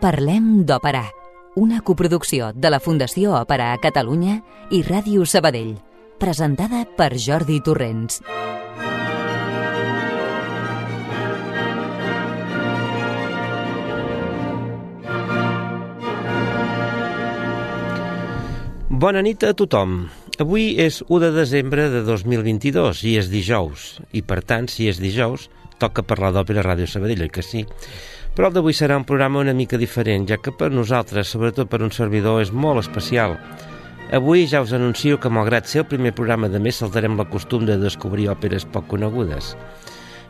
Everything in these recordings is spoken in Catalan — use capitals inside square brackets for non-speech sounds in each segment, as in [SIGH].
Parlem d'Òpera, una coproducció de la Fundació Òpera a Catalunya i Ràdio Sabadell, presentada per Jordi Torrents. Bona nit a tothom. Avui és 1 de desembre de 2022 i és dijous, i per tant, si és dijous, toca parlar d'Òpera Ràdio Sabadell, que sí? Però el d'avui serà un programa una mica diferent, ja que per nosaltres, sobretot per un servidor, és molt especial. Avui ja us anuncio que, malgrat ser el primer programa de mes, saltarem la costum de descobrir òperes poc conegudes.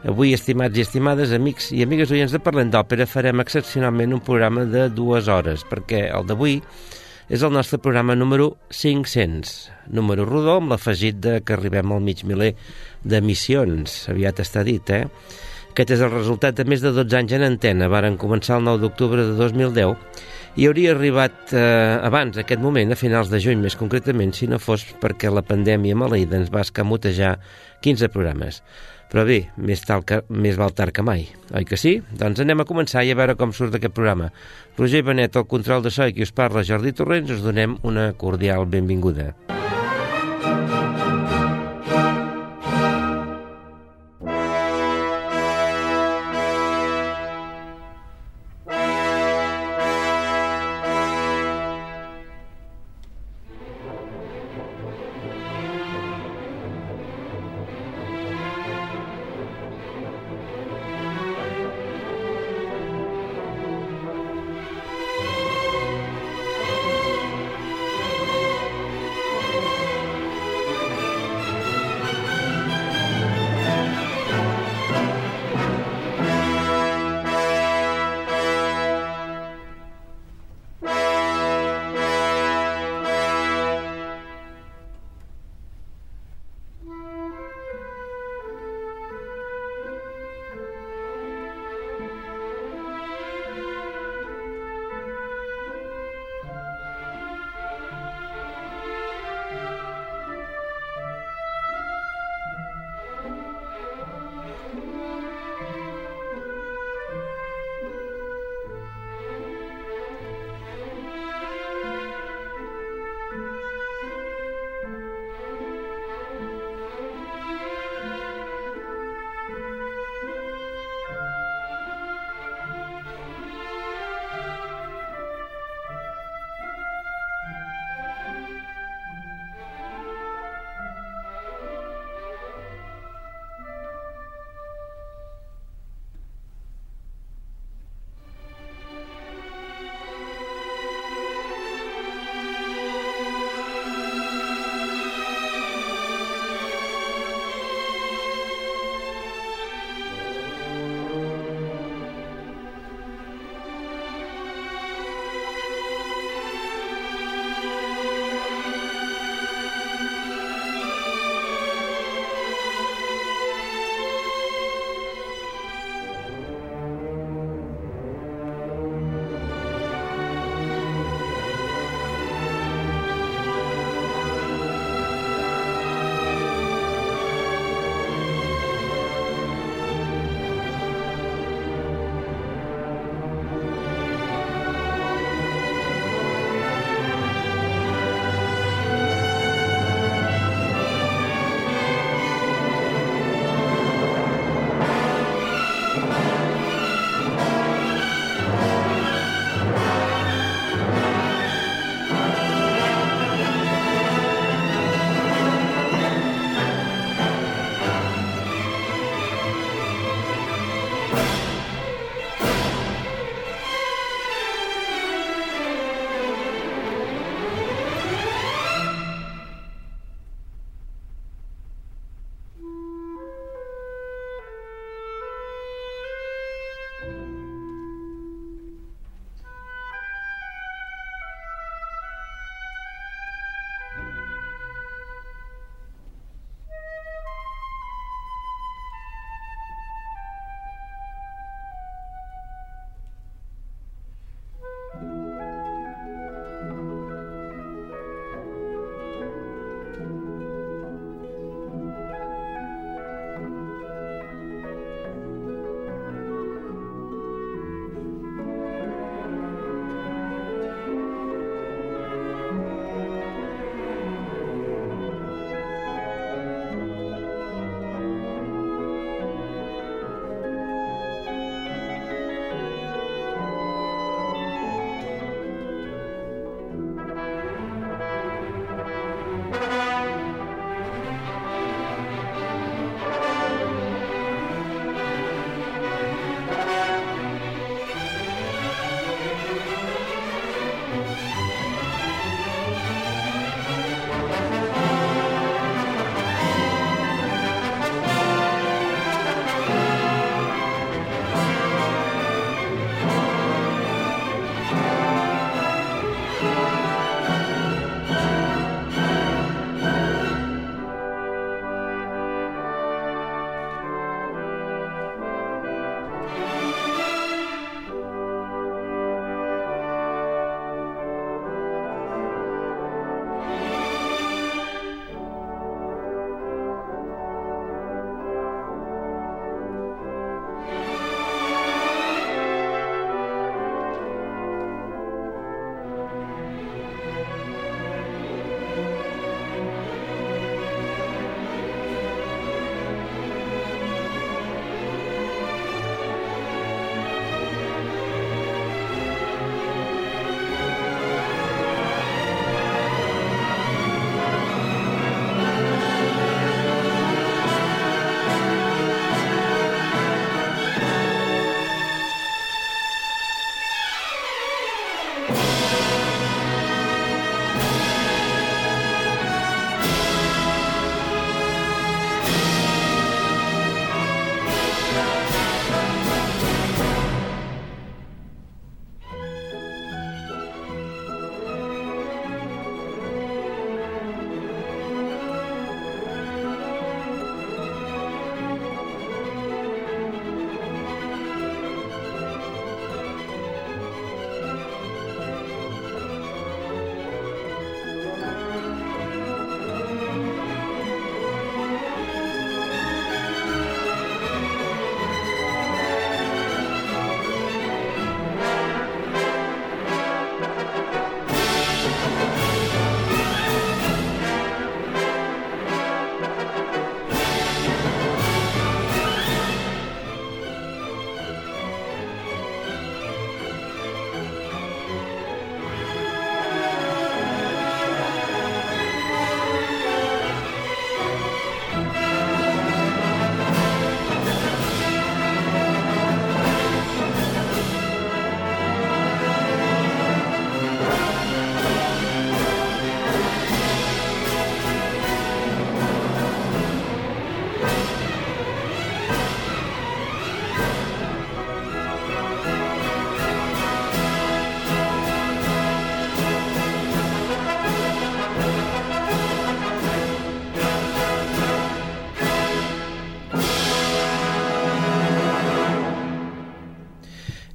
Avui, estimats i estimades, amics i amigues oients de Parlem d'Òpera, farem excepcionalment un programa de dues hores, perquè el d'avui és el nostre programa número 500, número rodó amb l'afegit de que arribem al mig miler d'emissions, aviat està dit, eh? Aquest és el resultat de més de 12 anys en antena. Varen començar el 9 d'octubre de 2010 i hauria arribat eh, abans, aquest moment, a finals de juny més concretament, si no fos perquè la pandèmia maleïda ens va escamotejar 15 programes. Però bé, més, tal que, més val tard que mai, oi que sí? Doncs anem a començar i a veure com surt aquest programa. Roger Benet, el control de so i qui us parla, Jordi Torrents, us donem una cordial benvinguda.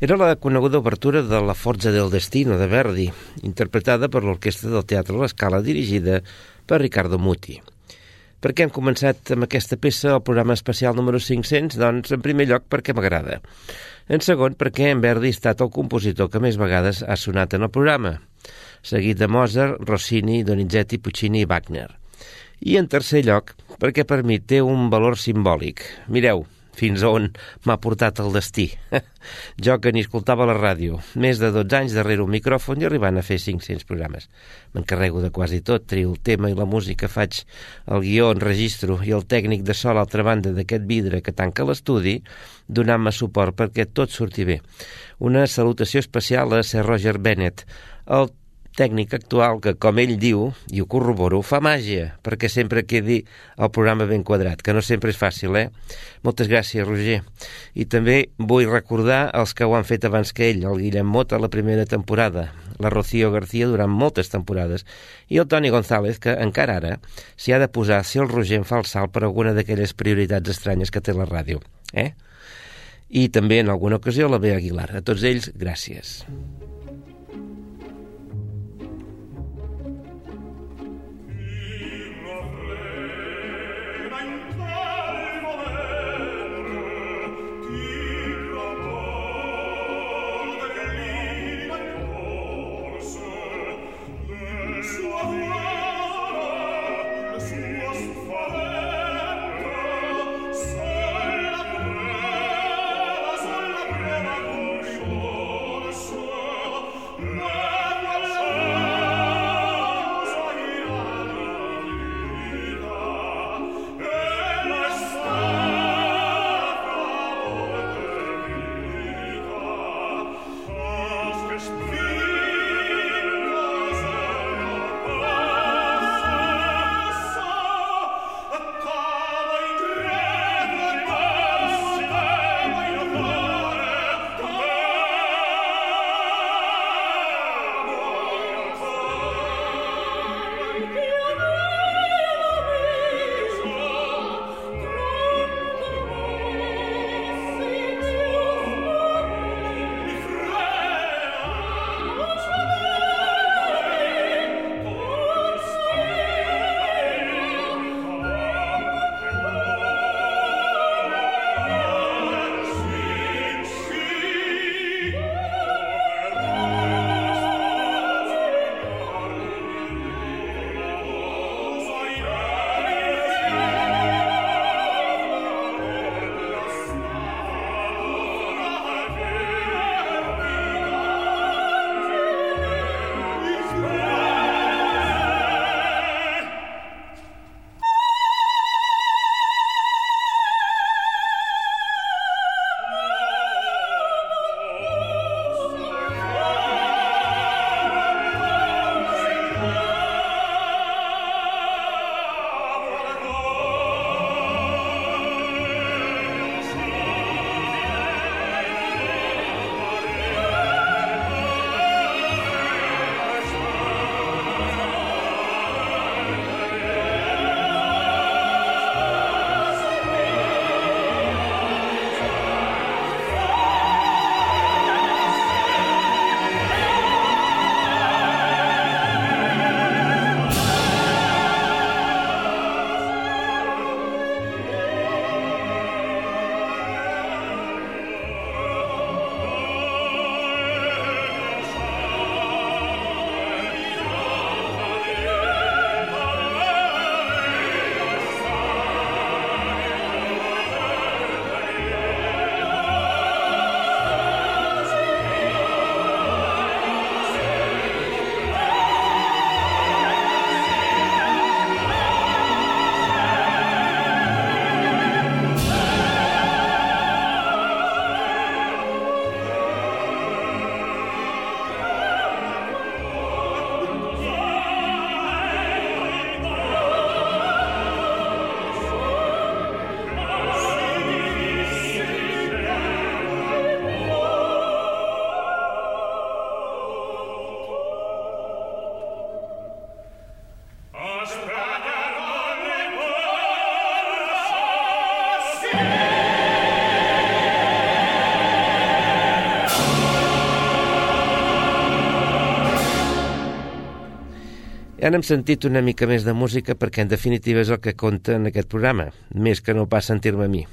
Era la coneguda obertura de La Forza del Destino de Verdi, interpretada per l'Orquestra del Teatre L'Escala dirigida per Riccardo Muti. Per què hem començat amb aquesta peça el programa especial número 500? Doncs, en primer lloc, perquè m'agrada. En segon, perquè en Verdi ha estat el compositor que més vegades ha sonat en el programa, seguit de Mozart, Rossini, Donizetti, Puccini i Wagner. I en tercer lloc, perquè per mi té un valor simbòlic. Mireu, fins on m'ha portat el destí. jo que ni escoltava la ràdio, més de 12 anys darrere un micròfon i arribant a fer 500 programes. M'encarrego de quasi tot, trio el tema i la música, faig el guió, enregistro i el tècnic de sol a l'altra banda d'aquest vidre que tanca l'estudi, donant-me suport perquè tot surti bé. Una salutació especial a Sir Roger Bennett, el tècnic actual que, com ell diu, i ho corroboro, fa màgia, perquè sempre quedi el programa ben quadrat, que no sempre és fàcil, eh? Moltes gràcies, Roger. I també vull recordar els que ho han fet abans que ell, el Guillem Mota la primera temporada, la Rocío García durant moltes temporades, i el Toni González, que encara ara s'hi ha de posar si el Roger en fa el salt per alguna d'aquelles prioritats estranyes que té la ràdio, eh? I també en alguna ocasió la Bea Aguilar. A tots ells, gràcies. Ja n'hem sentit una mica més de música perquè en definitiva és el que compta en aquest programa, més que no pas sentir-me a mi.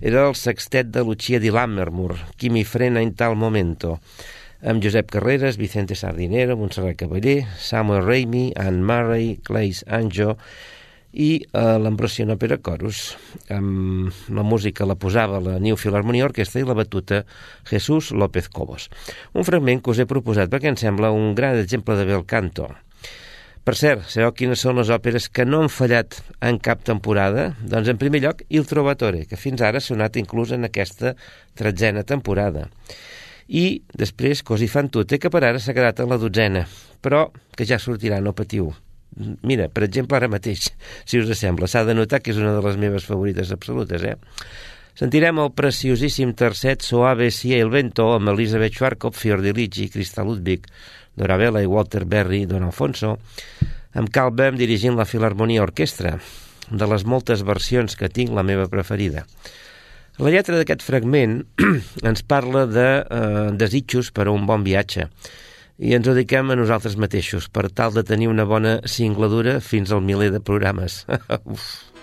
Era el sextet de Lucia di Lammermoor, Qui mi frena in tal momento, amb Josep Carreras, Vicente Sardinero, Montserrat Cavaller, Samuel Raimi, Anne Murray, Clays Anjo i eh, l'Ambrosian Opera Chorus. Amb la música la posava la New Philharmonia Orquestra i la batuta Jesús López Cobos. Un fragment que us he proposat perquè em sembla un gran exemple de bel canto. Per cert, sabeu quines són les òperes que no han fallat en cap temporada? Doncs en primer lloc Il Trovatore, que fins ara ha sonat inclús en aquesta tretzena temporada. I després Così fan tutte, que per ara s'ha quedat en la dotzena, però que ja sortirà, no patiu. Mira, per exemple, ara mateix, [LAUGHS] si us sembla, s'ha de notar que és una de les meves favorites absolutes, eh? Sentirem el preciosíssim tercet Soave sia il vento amb Elisabeth Schwarzkopf, Fiordiligi, Cristal Ludwig, Dorabella i Walter Berry, Don Alfonso, amb Carl Bem dirigint la Filharmonia Orquestra, de les moltes versions que tinc, la meva preferida. La lletra d'aquest fragment [CLEARS THROAT] ens parla de eh, desitjos per a un bon viatge i ens ho dediquem a nosaltres mateixos per tal de tenir una bona cingladura fins al miler de programes. [LAUGHS] Uf.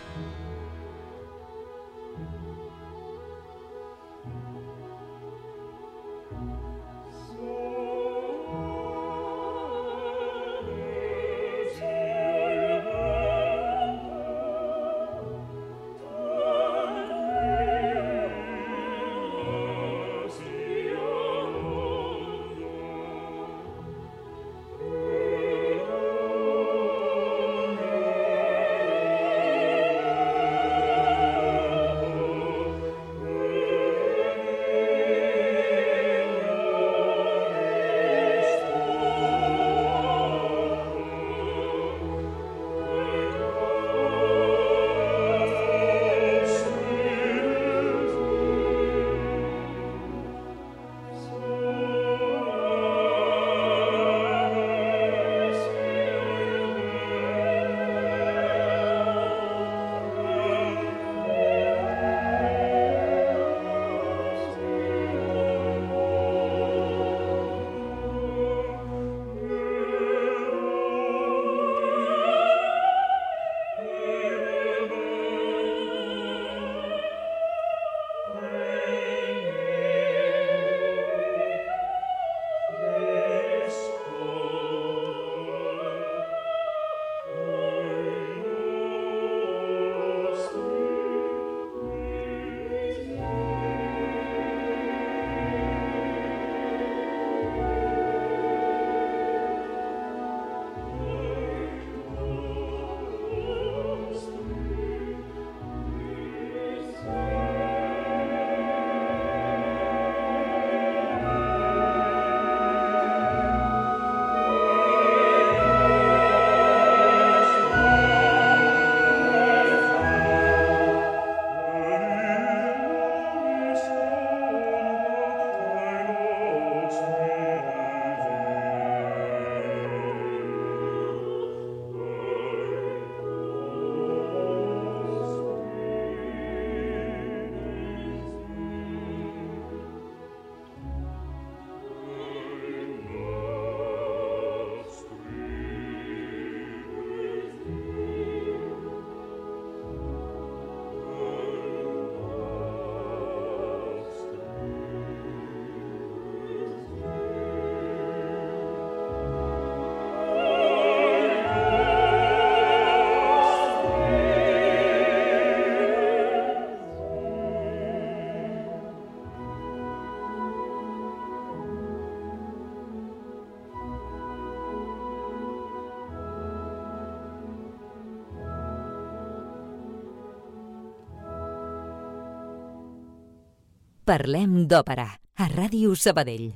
Parlem d'òpera, a Ràdio Sabadell.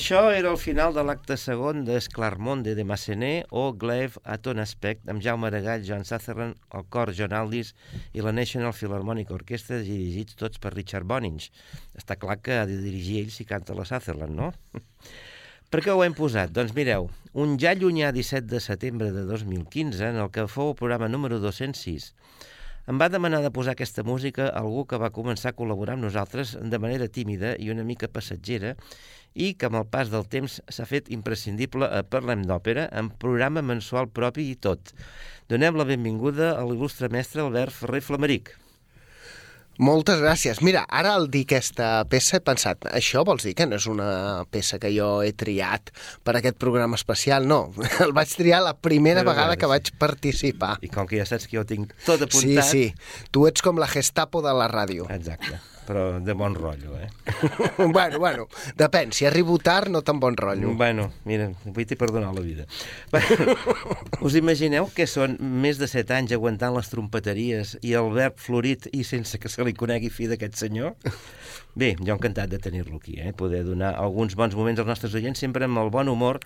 Això era el final de l'acte segon d'Esclarmonde de Massenet o Glaive a Ton Aspect amb Jaume Aragall, Joan Sutherland, el cor John Aldis i la National Philharmonic Orchestra dirigits tots per Richard Bonings. Està clar que ha de dirigir ell si canta la Sutherland, no? [LAUGHS] Per què ho hem posat? Doncs mireu, un ja llunyà 17 de setembre de 2015, en el que fou el programa número 206, em va demanar de posar aquesta música algú que va començar a col·laborar amb nosaltres de manera tímida i una mica passatgera i que amb el pas del temps s'ha fet imprescindible a Parlem d'Òpera amb programa mensual propi i tot. Donem la benvinguda a l'il·lustre mestre Albert Ferrer Flameric. Moltes gràcies. Mira, ara al dir aquesta peça he pensat, això vols dir que no és una peça que jo he triat per aquest programa especial? No, [LAUGHS] el vaig triar la primera Però vegada que vaig participar. I com que ja saps que jo tinc tot Sí, apuntat... sí, tu ets com la Gestapo de la ràdio. Exacte, però de bon rotllo, eh? [LAUGHS] bueno, bueno, depèn, si arribo tard no tan bon rotllo. Bueno, mira, avui t'he perdonat la vida. Bueno, [LAUGHS] us imagineu que són més de set anys aguantant les trompeteries i el verb florit i sense que se li conegui fi d'aquest senyor? Bé, jo encantat de tenir-lo aquí, eh? poder donar alguns bons moments als nostres oients, sempre amb el bon humor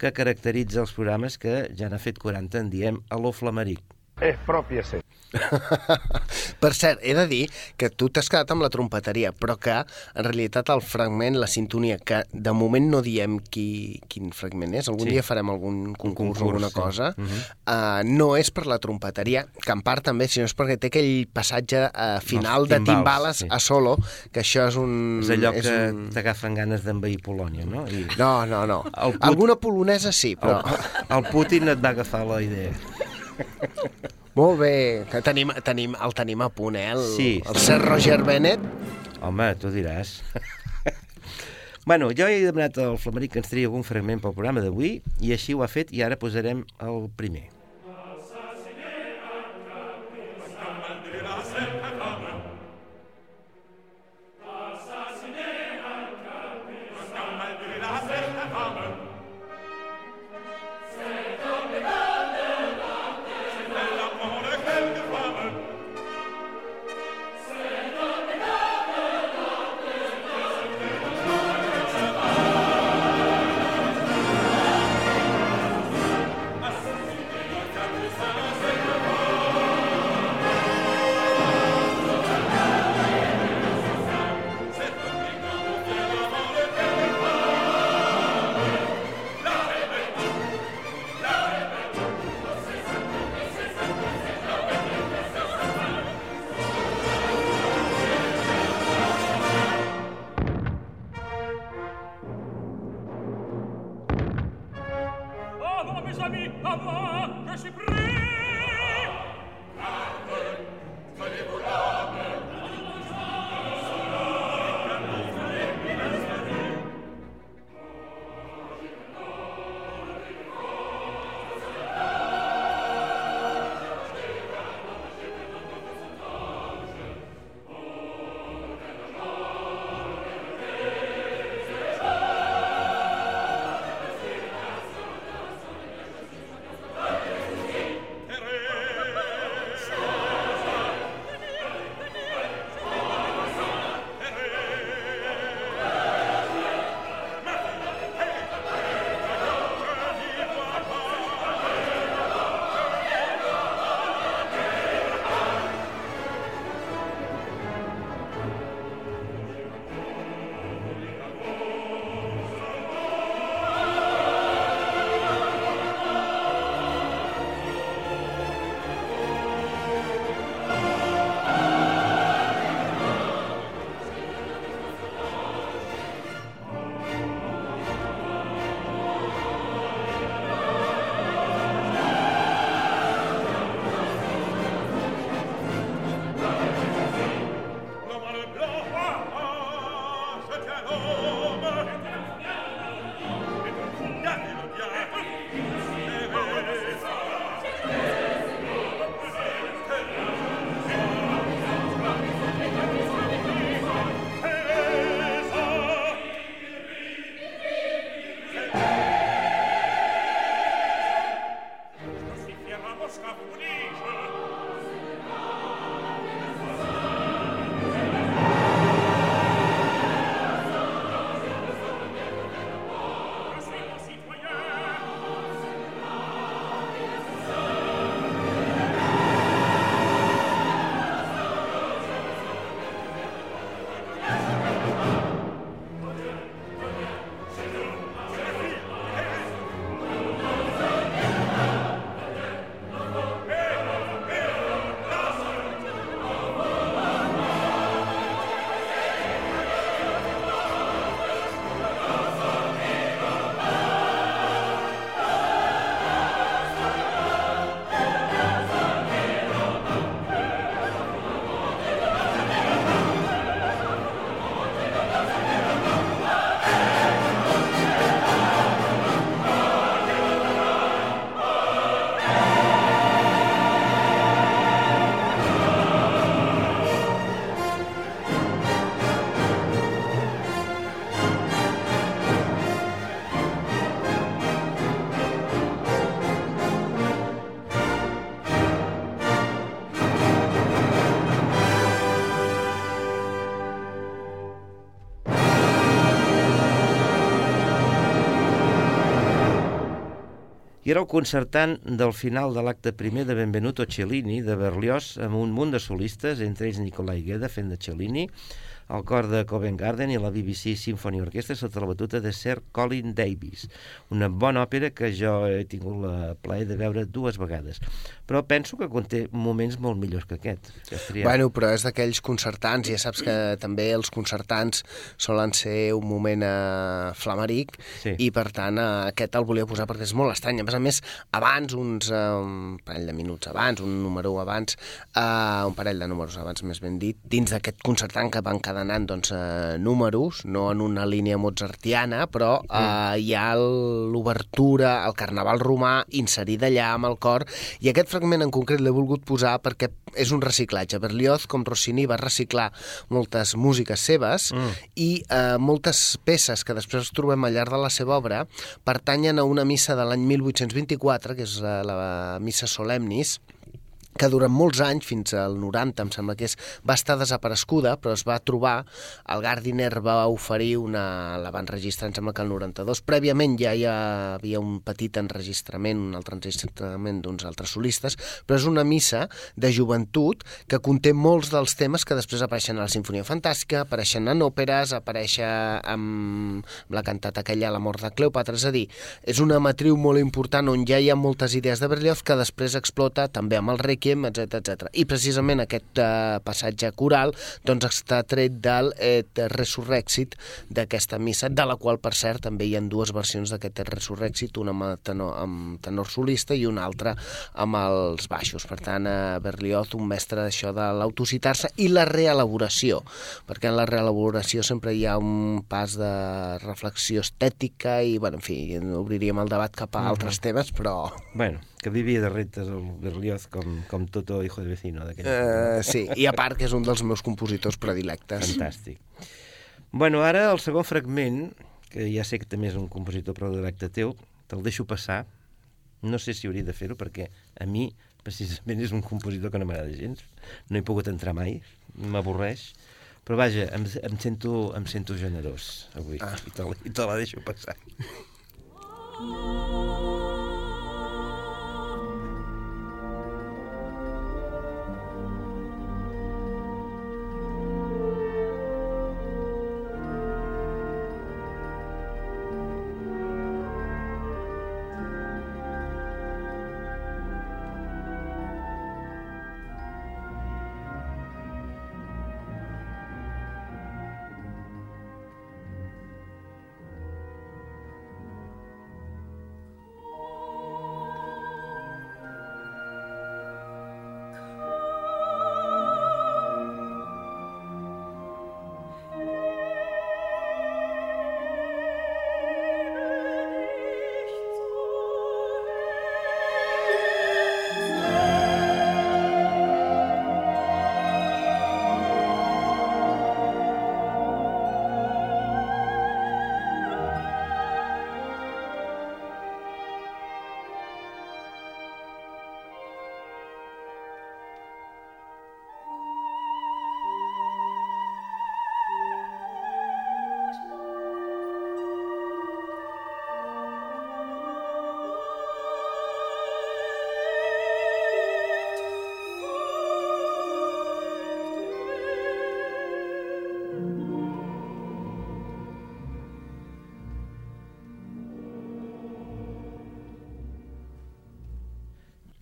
que caracteritza els programes que ja n'ha fet 40, en diem a lo flameric. Expropiese. [LAUGHS] Per cert, he de dir que tu t'has quedat amb la trompeteria, però que en realitat el fragment, la sintonia, que de moment no diem qui, quin fragment és, algun Sí. dia farem algun concurs, concurs, o alguna sí. cosa, Mhm. uh, no és per la trompeteria, que en part també, sinó és perquè té aquell passatge uh, final de timbals, timbales sí. a solo, que això és un... És allò que un... t'agafen ganes d'envair Polònia, no? I No, no, no. El put- Alguna polonesa sí, el, però... el Putin et va agafar la idea. [LAUGHS] Molt bé, que tenim, tenim, el tenim a punt, eh? El, Sí. el Sir Roger Bennett. Home, tu diràs. [LAUGHS] bueno, jo he demanat al Flameric que ens tria algun fragment pel programa d'avui i així ho ha fet i ara posarem el primer. I era el concertant del final de l'acte primer de Benvenuto Cellini, de Berlioz, amb un munt de solistes, entre ells Nicolai Gueda fent de Cellini, el cor de Covent Garden i la BBC Symphony Orchestra sota la batuta de Sir Colin Davis. Una bona òpera que jo he tingut la plaer de veure dues vegades. Però penso que conté moments molt millors que aquest. Que. Bueno, però és d'aquells concertants, ja saps que també els concertants solen ser un moment eh, flamaric Sí. i per tant eh, aquest el volia posar perquè és molt estrany. A més a més, abans, uns eh, un parell de minuts abans, un número abans, eh, un parell de números abans més ben dit, dins d'aquest concertant que van cadenant doncs, eh, números, no en una línia mozartiana, però eh, hi ha l'obertura, el carnaval romà inserida allà amb el cor, i aquest fragment en concret l'he volgut posar perquè és un reciclatge. Berlioz, com Rossini, va reciclar moltes músiques seves mm. i eh, moltes peces que després trobem al llarg de la seva obra pertanyen a una missa de l'any 1824, que és eh, la missa Solemnis, que durant molts anys, fins al 90, em sembla que és, va estar desaparescuda, però es va trobar, el Gardiner va oferir una... la van registrar, em sembla que el 92. Prèviament ja hi havia un petit enregistrament, un altre enregistrament d'uns altres solistes, però és una missa de joventut que conté molts dels temes que després apareixen a la Sinfonia Fantàstica, apareixen en òperes, apareix amb la cantata aquella La mort de Cleopatra, és a dir, és una matriu molt important on ja hi ha moltes idees de Berlioz que després explota també amb el Requiem, etc etc. I precisament aquest eh, passatge coral doncs està tret del Et Resurrexit d'aquesta missa, de la qual, per cert, també hi ha dues versions d'aquest Et Resurrexit, una amb tenor, amb tenor solista i una altra amb els baixos. Per tant, eh, Berlioz, un mestre d'això de l'autocitar-se i la reelaboració, perquè en la reelaboració sempre hi ha un pas de reflexió estètica i, bueno, en fi, obriríem el debat cap a altres temes, però... Bueno, que vivia de reptes el Berlioz com, com Toto, hijo de vecino. Uh, sí, i a part que és un dels meus compositors predilectes. Fantàstic. Bueno, ara el segon fragment, que ja sé que també és un compositor predilecte teu, te'l deixo passar. No sé si hauria de fer-ho perquè a mi precisament és un compositor que no m'agrada gens. No he pogut entrar mai, m'avorreix. Però vaja, em, em, sento, em sento generós avui ah. i, te, la- i te la deixo passar. [LAUGHS]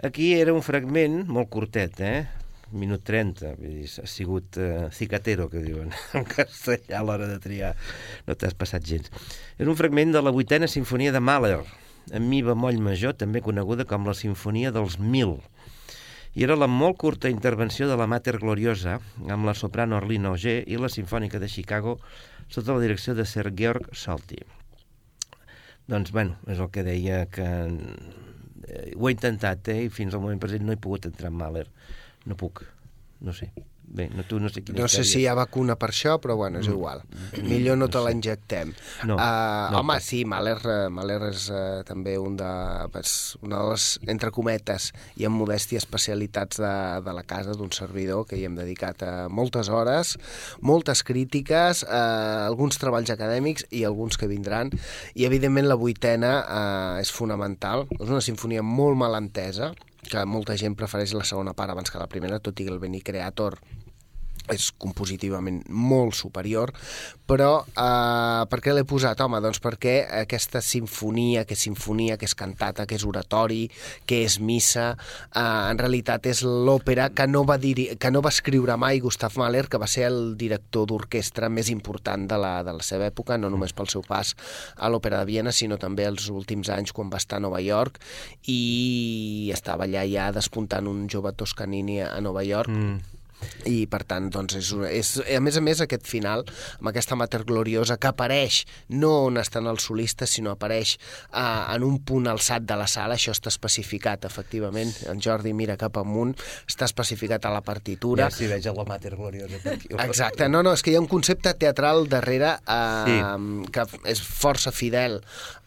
Aquí era un fragment molt curtet, eh? minut 30, vull dir, ha sigut uh, cicatero, que diuen [LAUGHS] en castellà a l'hora de triar, no t'has passat gens. És un fragment de la vuitena sinfonia de Mahler, en mi bemoll major, també coneguda com la sinfonia dels mil. I era la molt curta intervenció de la Mater Gloriosa amb la soprano Arlene Auger i la Sinfònica de Chicago sota la direcció de Sir Georg Solti. Doncs, bueno, és el que deia que eh, ho he intentat, eh, i fins al moment present no he pogut entrar en Mahler. No puc, no sé. Bé, no, tu no sé quina No sé si hi ha vacuna per això, però bueno, és igual. Millor no te la injectem. No, uh, no, home, per- sí, Mahler, eh, Mahler és uh, també un de, pues, una de les, entre cometes, i amb modèstia especialitats de, de la casa d'un servidor que hi hem dedicat uh, moltes hores, moltes crítiques, uh, alguns treballs acadèmics i alguns que vindran, i evidentment la vuitena uh, és fonamental, és una sinfonia molt mal entesa, que molta gent prefereix la segona part abans que la primera, tot i que el Beni Creator és compositivament molt superior, però eh, per què l'he posat? Home, doncs perquè aquesta sinfonia, que és sinfonia, que és cantata, que és oratori, que és missa, eh, en realitat és l'òpera que, no va diri que no va escriure mai Gustav Mahler, que va ser el director d'orquestra més important de la, de la seva època, no només pel seu pas a l'òpera de Viena, sinó també els últims anys quan va estar a Nova York i estava allà ja despuntant un jove Toscanini a Nova York. Mm i per tant doncs és, una, és a més a més aquest final amb aquesta mater gloriosa que apareix no on estan els solistes sinó apareix eh, en un punt alçat de la sala. Això està especificat efectivament. En Jordi mira cap amunt. Està especificat a la partitura. Ja s'hi veig a la Mater Gloriosa aquí. Exacte, no, no, és que hi ha un concepte teatral darrere eh, sí. que és força fidel,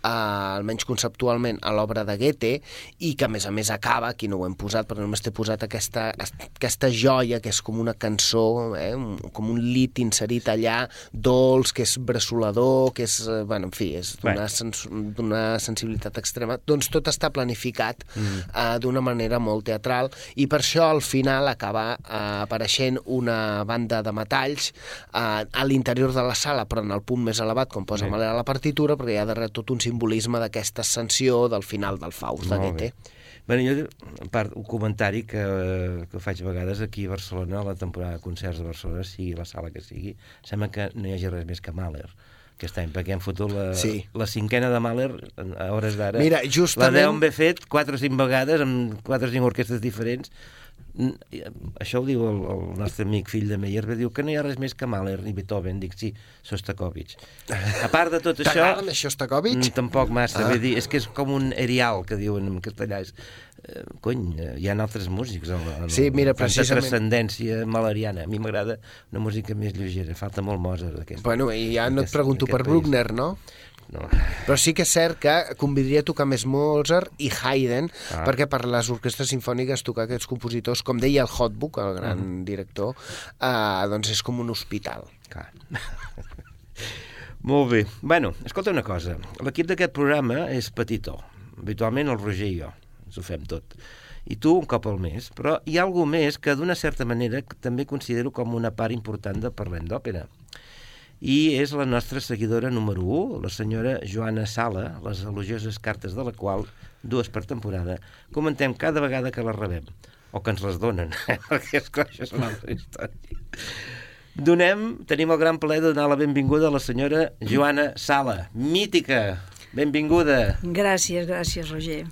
eh, almenys conceptualment, a l'obra de Goethe i que a més a més acaba, aquí no ho hem posat, però només t'he posat aquesta, aquesta joia que és com una cançó, eh, com un lit inserit allà, dolç, que és bressolador, que és, eh, bueno, en fi, és d'una sens sensibilitat extrema, doncs tot està planificat mm. eh, d'una manera molt teatral i per això al final acaba eh, apareixent una banda de metalls eh, a l'interior de la sala, però en el punt més elevat, com posa. Mahler a la partitura, perquè hi ha darrere tot un simbolisme d'aquesta ascensió del final del Faust de bé. Goethe. Bueno, jo, a part, un comentari que, que faig a vegades aquí a Barcelona, a la temporada de concerts de Barcelona, sigui la sala que sigui, sembla que no hi hagi res més que Mahler aquest any, perquè hem fotut la, Sí. la cinquena de Mahler a hores d'ara. Mira, justament- La deuen haver fet quatre o cinc vegades amb quatre o cinc orquestres diferents. Eh, Això ho diu el, el nostre amic fill de Meyerbeer, diu que no hi ha res més que Mahler ni Beethoven. Dic, sí, Sostakovich. A part de tot [LAUGHS] això... Mm, tampoc massa, Ah. dir, és que és com un erial, que diuen en castellà. És, eh, cony, eh, hi ha altres músics. En, en, Sí, mira, precisament- transcendència maleriana. A mi m'agrada una música més lleugera. Falta molt Mozart. Bueno, i ja no et pregunto per. Bruckner, no? No. Però sí que és cert que convidria a tocar més Mozart i Haydn, Ah. perquè per les orquestres sinfòniques tocar aquests compositors, com deia el Hotbook, el gran Mm. director, eh, doncs és com un hospital. Clar. Molt bé. Bueno, escolta una cosa. L'equip d'aquest programa és petitó. Habitualment el Roger i jo. Ens ho fem tot. I tu un cop al mes. Però hi ha algú més que d'una certa manera també considero com una part important de Parlem d'Òpera. I és la nostra seguidora número 1, la senyora Joana Sala, les elogioses cartes de la qual, dues per temporada, comentem cada vegada que les rebem. O que ens les donen, [LAUGHS] perquè és clar, això és una altra història. Donem, tenim el gran plaer de donar la benvinguda a la senyora Joana Sala, mítica. Benvinguda, Gràcies, gràcies, Roger.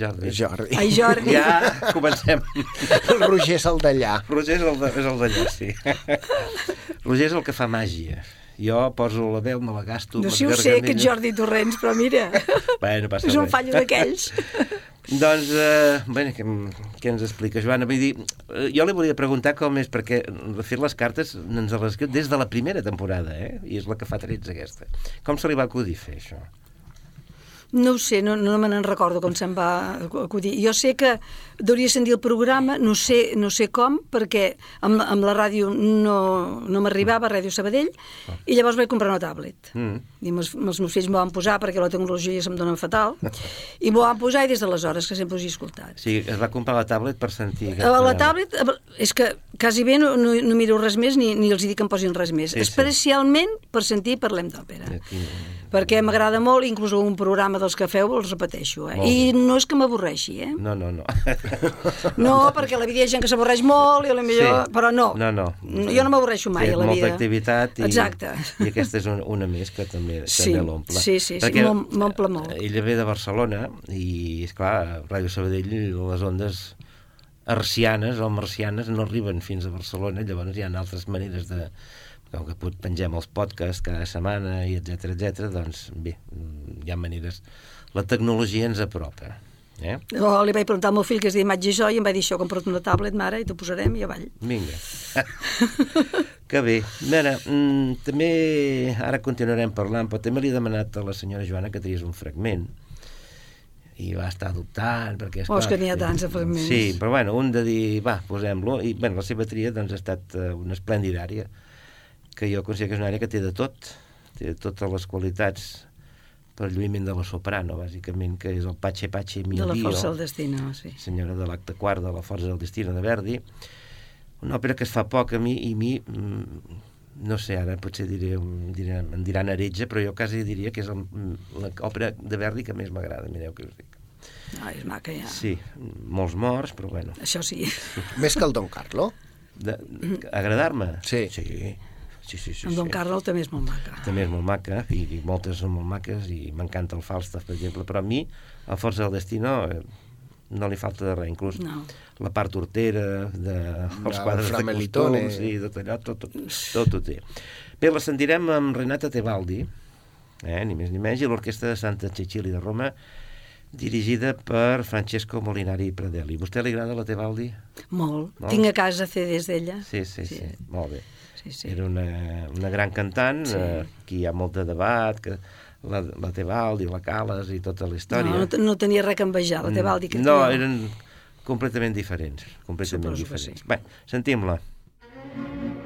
Jordi. Jordi. Ai, Jordi. Ja comencem. El [LAUGHS] Roger és el d'allà. Roger és el de- és el d'allà, sí. Roger és el que fa màgia. Jo poso la veu, me la gasto... No sé si ho sé, aquest Jordi Torrents, però mira, Bueno, passa és un fallo d'aquells. [LAUGHS] Doncs, eh, bé, què, què ens explica, Joana? Vull dir, eh, jo li volia preguntar com és, perquè de fet les cartes ens les escriu des de la primera temporada, eh? I és la que fa 13 aquesta. Com se li va acudir fer això? No ho sé, no, no me n'en recordo com se'n va acudir. Jo sé que hauria sentir el programa, no sé, no sé com, perquè amb, amb la ràdio no, no m'arribava, Ràdio Sabadell, i llavors vaig comprar una tablet. Mm. I els, els meus fills m'ho van posar perquè la tecnologia se'm dona fatal, [LAUGHS] i m'ho van posar i des d'aleshores que sempre us he escoltat. O sigui, es va comprar la tablet per sentir... A la programa. tablet, eh, és que quasi bé no, no, no miro res més ni, ni els dic que em posin res més. Sí, sí. Especialment per sentir Parlem d'Òpera. Aquí, Perquè m'agrada molt, inclús un programa dels que feu els repeteixo. Eh? I no és que m'avorreixi, eh? no, no, no. [LAUGHS] [LAUGHS] No, perquè a la vida hi ha gent que s'avorreix molt, i a la millor... Sí. però no. No, no. Jo no m'avorreixo mai Té a la molta vida. activitat i, Exacte. i aquesta és una, una més que també, [LAUGHS] Sí, també l'omple. sí, sí, sí, m'om- m'omple molt. eh, Ella ve de Barcelona i, és clar, Ràdio Sabadell, les ondes arcianes o marcianes no arriben fins a Barcelona, llavors hi ha altres maneres de com que pengem els podcasts cada setmana i etc etc doncs bé, hi ha maneres la tecnologia ens apropa Eh? O li vaig preguntar al meu fill que es diu Imatge Jo i em va dir això, compra't una tablet, mare, i t'ho posarem i avall. Vinga. [LAUGHS] que bé. Mira, mm, també ara continuarem parlant, però també li he demanat a la senyora Joana que triés un fragment i va estar dubtant perquè... Oh, és que n'hi ha tants de fragments. Sí, però bueno, un de dir, va, posem-lo i bueno, la seva tria doncs, ha estat uh, una esplèndida àrea que jo considero que és una àrea que té de tot té totes les qualitats per lluïment de la soprano, bàsicament, que és el Pache Pache Mio De la força del destino, sí. senyora de l'acte quart de la força del destino de Verdi, una òpera que es fa poc a mi i a mi mm, no sé, ara potser diré, diré, em diran heretge, però jo quasi diria que és el- l'òpera de Verdi que més m'agrada, mireu que us dic. Ah, és maca, ja. Sí, molts morts, però bueno. Això sí. Més que el Don Carlo? De, Agradar-me? Sí. Sí, sí, sí. sí, En Don sí. Carlo també és molt maca. també és molt maca i, i moltes són molt maques i m'encanta el Falstaff, per exemple, però a mi a Força del Destino eh, no li falta de res, inclús No. la part hortera de, els El quadres de costums i tot allò, tot, tot, tot ho té. Bé, la sentirem amb Renata Tebaldi, eh, ni més ni menys, i l'Orquestra de Santa Cecilia de Roma, dirigida per Francesco Molinari Pradelli. Vostè li agrada la Tebaldi? Molt. No? Tinc a casa CDs d'ella. Sí, sí, sí, sí, molt bé. Sí, sí. Era una, una gran cantant, Sí. eh, aquí hi ha molt de debat, que la, la Tebaldi, la Cales i tota la història. No, no, no tenia res que envejar, la Tebaldi. Que No, tenia. eren completament diferents, completament Suposo que diferents. sí. Bé, sentim-la. Thank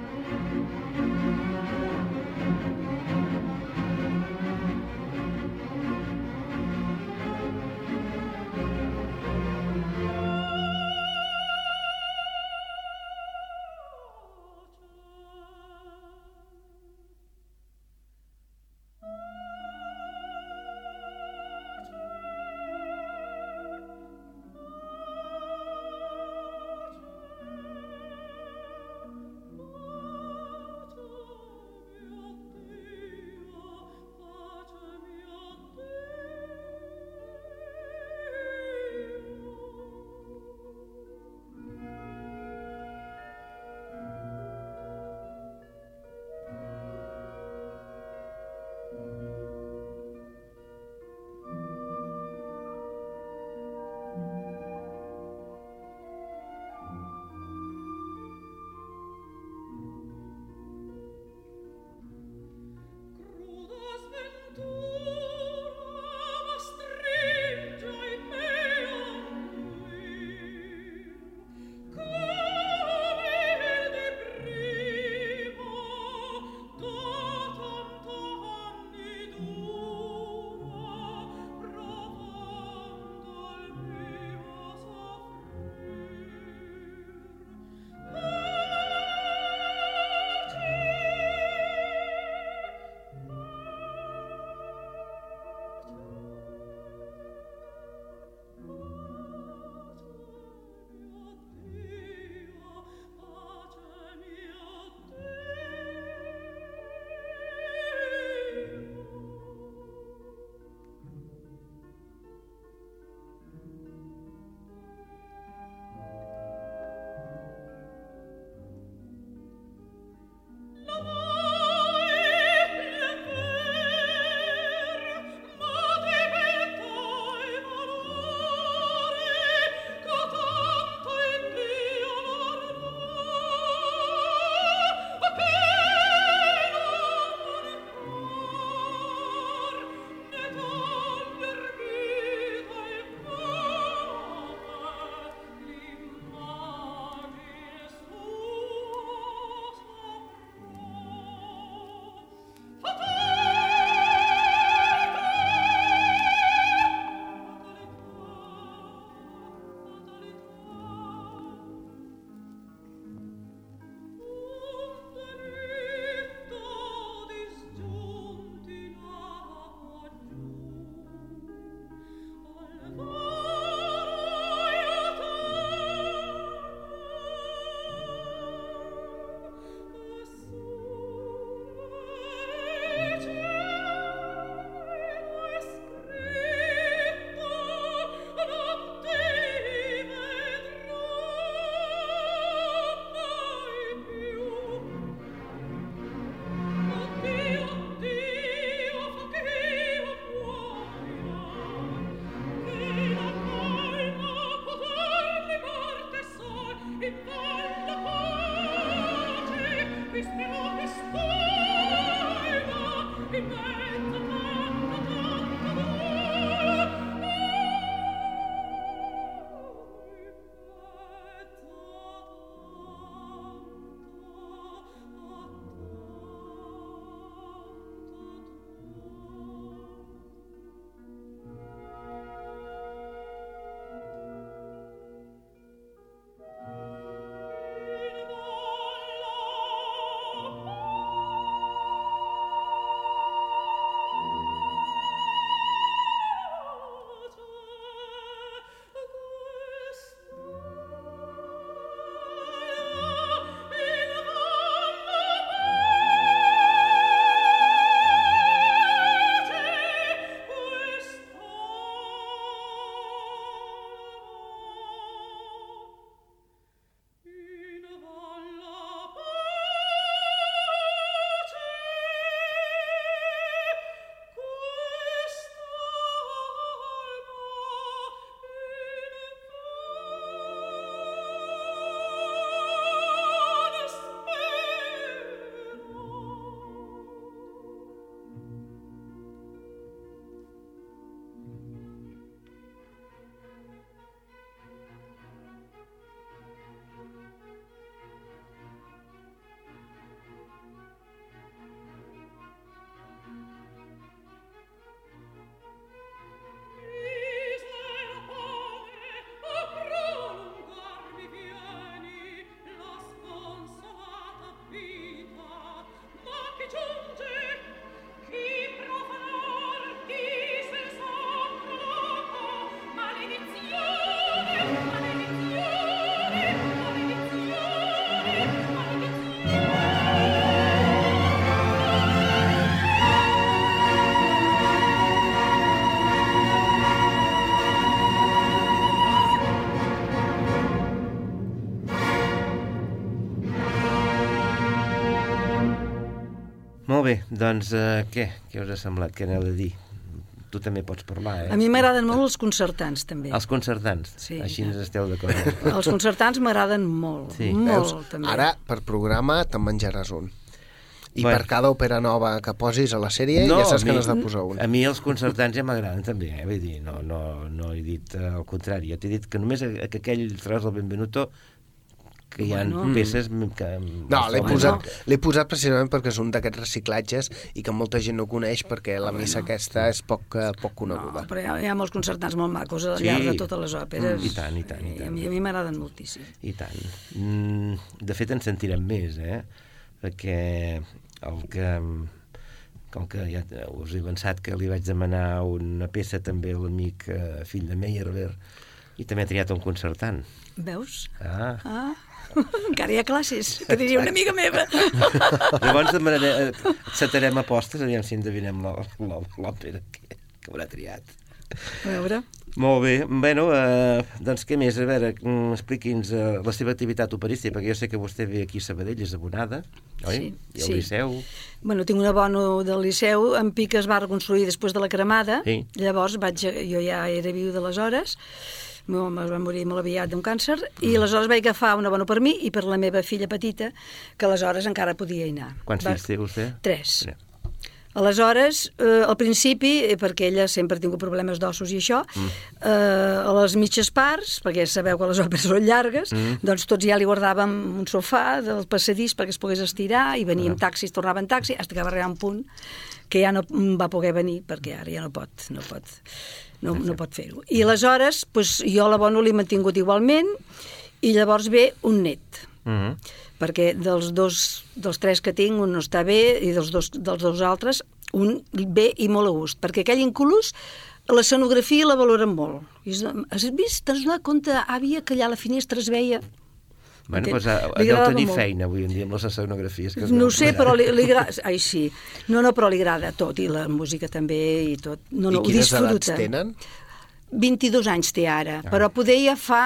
doncs uh, què? Què us ha semblat? Què aneu a dir? Tu també pots parlar, eh? A mi m'agraden molt els concertants, també. Els concertants, Sí. així ens esteu d'acord. [LAUGHS] Els concertants m'agraden molt, Sí. molt, Veus? també. Ara, per programa, te'n menjaràs un. I Bueno. per cada òpera nova que posis a la sèrie, ja saps que n'has de posar un. A mi els concertants ja m'agraden també, eh? Vull dir, no, no, no he dit eh, el contrari. Jo t'he dit que només que aquell tros del Benvenuto que hi ha Bueno. peces que... No, l'he posat, l'he posat precisament perquè és un d'aquests reciclatges i que molta gent no coneix perquè la missa aquesta és poc, eh, poc No, coneguda. però hi ha, hi ha molts concertants molt macos al Sí. llarg de totes les òperes. Mm, i tant, i tant, i tant. a mi, a mi m'agraden moltíssim. I tant. Mm, de fet, en sentirem més, eh? Perquè el que... Com que ja us he avançat que li vaig demanar una peça també a l'amic eh, fill de Meyerbeer i també ha triat un concertant. Veus? Ah. Ah, [LAUGHS] encara hi ha classes, que diria una amiga meva. [LAUGHS] Llavors demanaré, eh, setarem apostes, aviam si endevinem l'ò- l'ò- l'òpera que, que haurà triat. A veure, Molt bé, bueno, eh, doncs què més? A veure, mm, expliqui'ns eh, la seva activitat operística, perquè jo sé que vostè ve aquí a Sabadell, és abonada, oi? Sí, I al sí. Liceu. bueno, tinc un abono del Liceu, en Pic es va reconstruir després de la cremada, Sí. llavors vaig, jo ja era viu d'aleshores, meu home va morir molt aviat d'un càncer, Mm. i aleshores vaig agafar un abono per mi i per la meva filla petita, que aleshores encara podia anar. Quants Va- fills té vostè? Tres. Tres. Aleshores, eh, al principi, eh, perquè ella sempre ha tingut problemes d'ossos i això, mm. eh, a les mitges parts, perquè sabeu que les òperes són llargues, mm. doncs tots ja li guardàvem un sofà del passadís perquè es pogués estirar, i venia en taxi, es tornava en taxi, fins que va arribar un punt que ja no va poder venir, perquè ara ja no pot, no pot, no, no pot fer-ho. I aleshores, doncs, jo l'abono l'he mantingut igualment, i llavors ve un net Mm -hmm. perquè dels dos, dels tres que tinc, un no està bé, i dels dos, dels dos altres, un bé i molt a gust, perquè aquell incolús, l'escenografia la valoren molt. Has vist, t'has donat compte, àvia, que allà a la finestra es veia... Bueno, Entén? doncs eh, Li deu tenir molt. feina avui en dia amb les escenografies. Que es No ho sé, però li, li agrada... Ai, sí. No, no, però li agrada tot, i la música també, i tot. No, no, I ho quines edats disfruta. tenen? 22 anys té ara, ah. però poder ja fa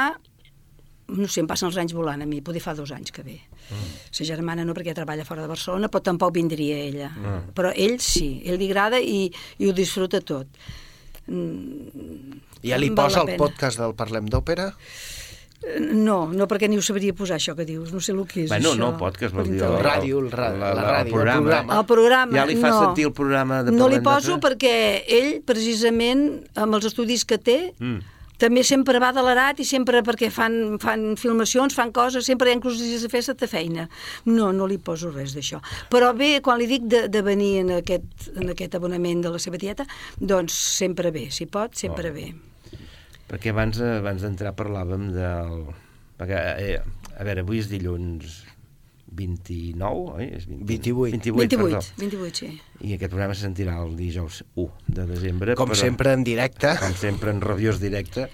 no sé, em passen els anys volant a mi, poder fa dos anys que ve. Mm. Sa germana no, perquè treballa fora de Barcelona, però tampoc vindria ella. Mm. Però ell sí, ell li agrada i, i ho disfruta tot. Mm, Ja li posa el pena. podcast del Parlem d'Òpera? No, no, perquè ni ho sabria posar, això que dius. No sé el que és, Bueno, això. no, podcast, vol dir... internet. Ràdio, el ra- la ràdio, el programa. programa. El programa, Ja li fa no. sentir el programa de No li poso perquè ell, precisament, amb els estudis que té, Mm. també sempre va de l'edat i sempre perquè fan, fan filmacions, fan coses, sempre hi ha inclús dies de festa de feina. No, no li poso res d'això. Però bé, quan li dic de, de venir en aquest, en aquest abonament de la seva tieta, doncs sempre bé, si pot, sempre Oh. bé. Perquè abans, eh, abans d'entrar parlàvem del... Perquè, eh, a veure, avui és dilluns 29, oi? És 20... 28. 28, 28, perdó. 28, sí. I aquest programa se sentirà el dijous 1 de desembre. Com sempre en directe. Com sempre en rabiós directe.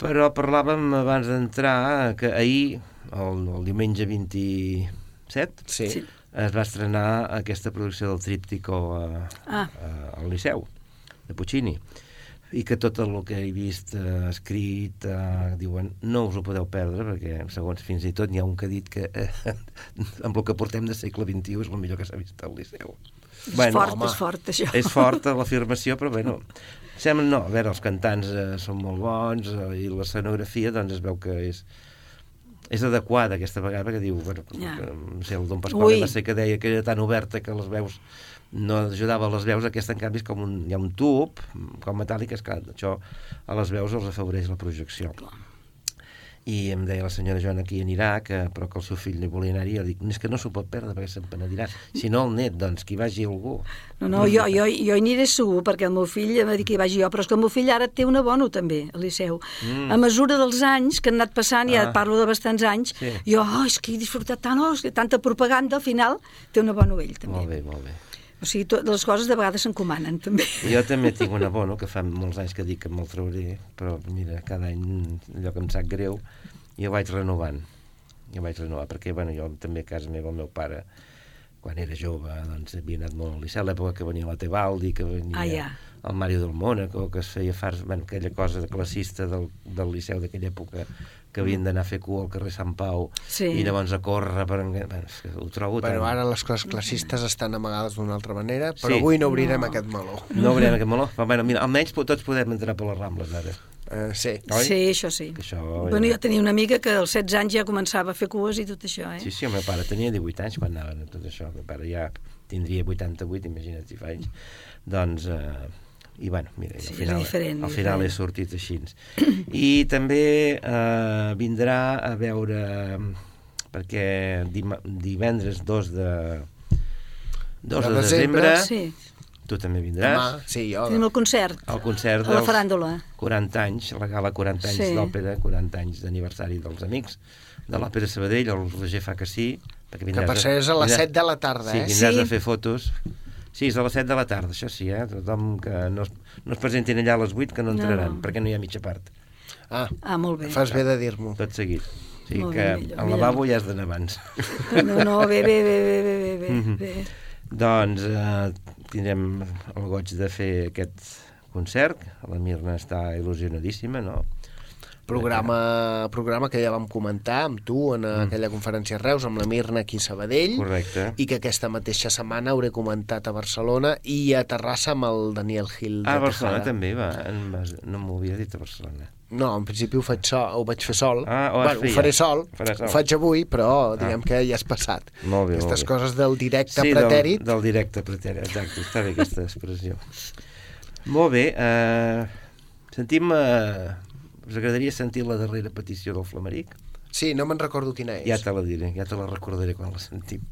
Però parlàvem abans d'entrar que ahir, el, el diumenge 27, Sí. Sí. es va estrenar aquesta producció del Tríptico a, Ah. a, al Liceu, de Puccini i que tot el que he vist eh, escrit eh, diuen no us ho podeu perdre perquè segons fins i tot n'hi ha un que ha dit que eh, amb el que portem de segle XXI és el millor que s'ha vist al Liceu És fort, és fort, això. és forta l'afirmació, però bueno, sembla, no, a veure, els cantants eh, són molt bons eh, i l'escenografia, doncs es veu que és és adequada aquesta vegada, perquè diu, bueno, que, no sé, el Don Pasqual Ui. va ser que deia que era tan oberta que les veus no ajudava a les veus, aquesta en canvi és com un, hi ha un tub, com metàl·lic, és clar, això a les veus els afavoreix la projecció. I em deia la senyora Joana que hi anirà, que, però que el seu fill hi volia anar-hi. Jo dic, és que no s'ho pot perdre perquè se'n penedirà. Si no, el net, doncs, que hi vagi algú. No, no, jo, jo, jo hi aniré segur, perquè el meu fill em va dir que hi vagi jo, però és que el meu fill ara té un abono també, al Liceu. Mm. A mesura dels anys que han anat passant, ja Ah. parlo de bastants anys, Sí. jo, oh, és que he disfrutat tant, oh, és que tanta propaganda, al final té un abono ell també. Molt bé, molt bé. O sigui, tot, les coses de vegades s'encomanen també. Jo també tinc un abono, que fa molts anys que dic que me'l trauré, però mira, cada any allò que em sap greu, ho vaig renovant. Jo vaig renovar, perquè bueno, jo també a casa meva el meu pare quan era jove, doncs havia anat molt al liceu, l'època que venia la Tebaldi, que venia Ah, ja. el Mario del Mónaco, que es feia fars, bueno, aquella cosa classista del, del liceu d'aquella època, que havien d'anar a fer cua al carrer Sant Pau, Sí. i llavors a córrer per... Bueno, és que ho trobo Però tan... ara les coses classistes estan amagades d'una altra manera, però Sí. avui no obrirem aquest meló. No obrirem aquest meló, però bueno, mira, almenys tots podem entrar per les Rambles ara. Eh, sí. Oi? Sí, això sí. Que això Bueno, jo tenia una amiga que als 16 anys ja començava a fer cues i tot això, eh? Sí, sí, el meu pare tenia 18 anys quan anaven a tot això. El meu pare ja tindria 88, imagina't si fa anys. Doncs, eh, i bueno, mira, Sí, al és final, diferent, al final diferent. he sortit així. I també eh, vindrà a veure, perquè divendres 2 de, 2 de, De desembre, desembre, Sí, tu també vindràs, Demà, sí, jo. tenim el concert al concert a la faràndula. 40 anys, la gala 40 anys Sí. d'òpera, 40 anys d'aniversari dels amics de l'Òpera Sabadell, el Roger fa que sí, perquè Que per a- ser és a les vindràs- 7 de la tarda, Sí, eh? vindràs Sí. a fer fotos. Sí, és a les 7 de la tarda, això sí, eh? Tothom que no es, no es presentin allà a les 8 que no No. entraran, perquè no hi ha mitja part, Ah, Ah, molt bé. fas bé de dir-m'ho. tot seguit. Sigui Molt que bé, millor, al millor. lavabo ja has d'anar abans. No, no, bé, bé, bé, bé, bé, bé, bé, Mhm. bé. doncs eh, tindrem el goig de fer aquest concert, la Mirna està il·lusionadíssima, no? Programa, programa que ja vam comentar amb tu en aquella conferència a Reus, amb la Mirna aquí a Sabadell, Correcte. i que aquesta mateixa setmana hauré comentat a Barcelona i a Terrassa amb el Daniel Gil de Ah, a Barcelona Tejada. també va, no m'ho havia dit a Barcelona. No, en principi ho, faig sol, ho vaig fer sol. Ah, ho bueno, ho faré sol, sol. ho faig avui, però diguem que ja has passat. Molt bé, Aquestes molt bé. coses del directe sí, pretèrit. Del, del directe pretèrit, exacte, està bé aquesta expressió. Molt bé, eh, sentim... Eh, us agradaria sentir la darrera petició del Flameric? Sí, no me'n recordo quina és. Ja te la diré, ja te la recordaré quan la sentim.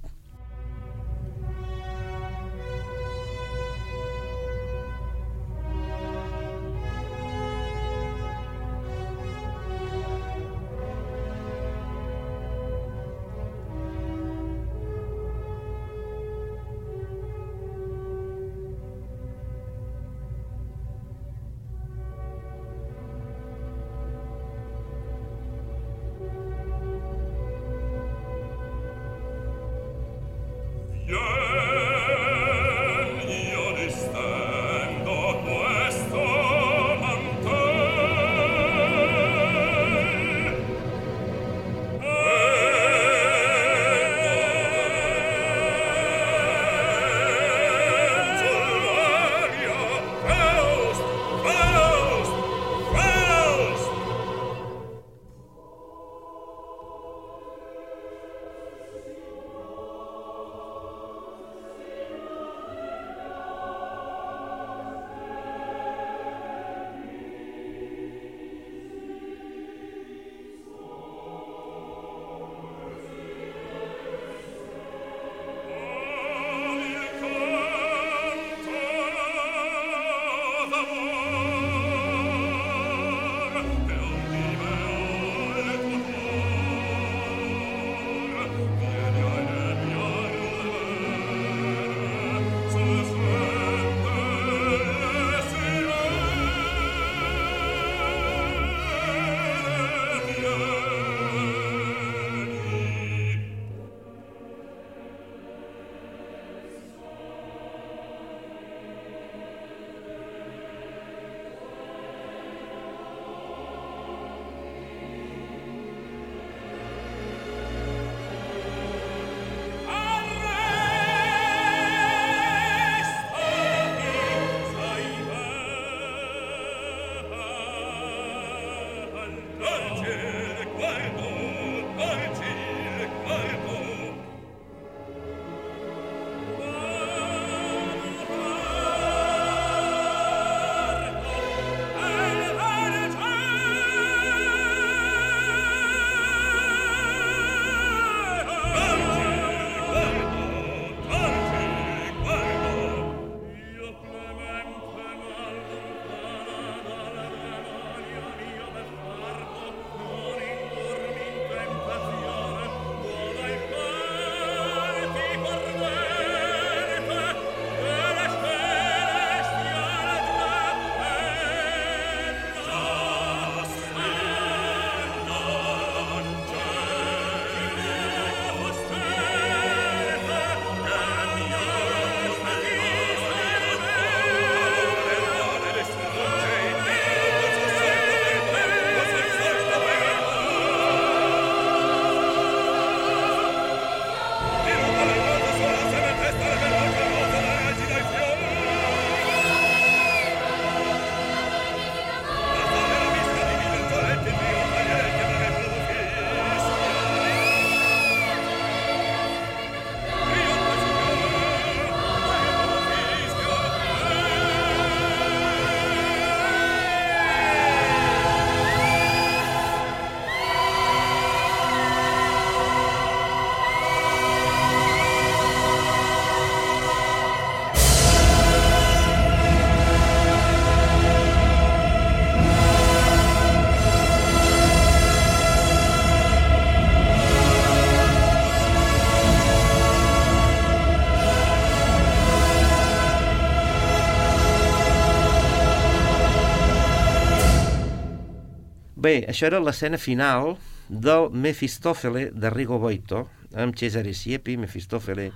Bé, això era l'escena final del Mefistòfele de Rigo Boito, amb Cesare Siepi, Mefistòfele,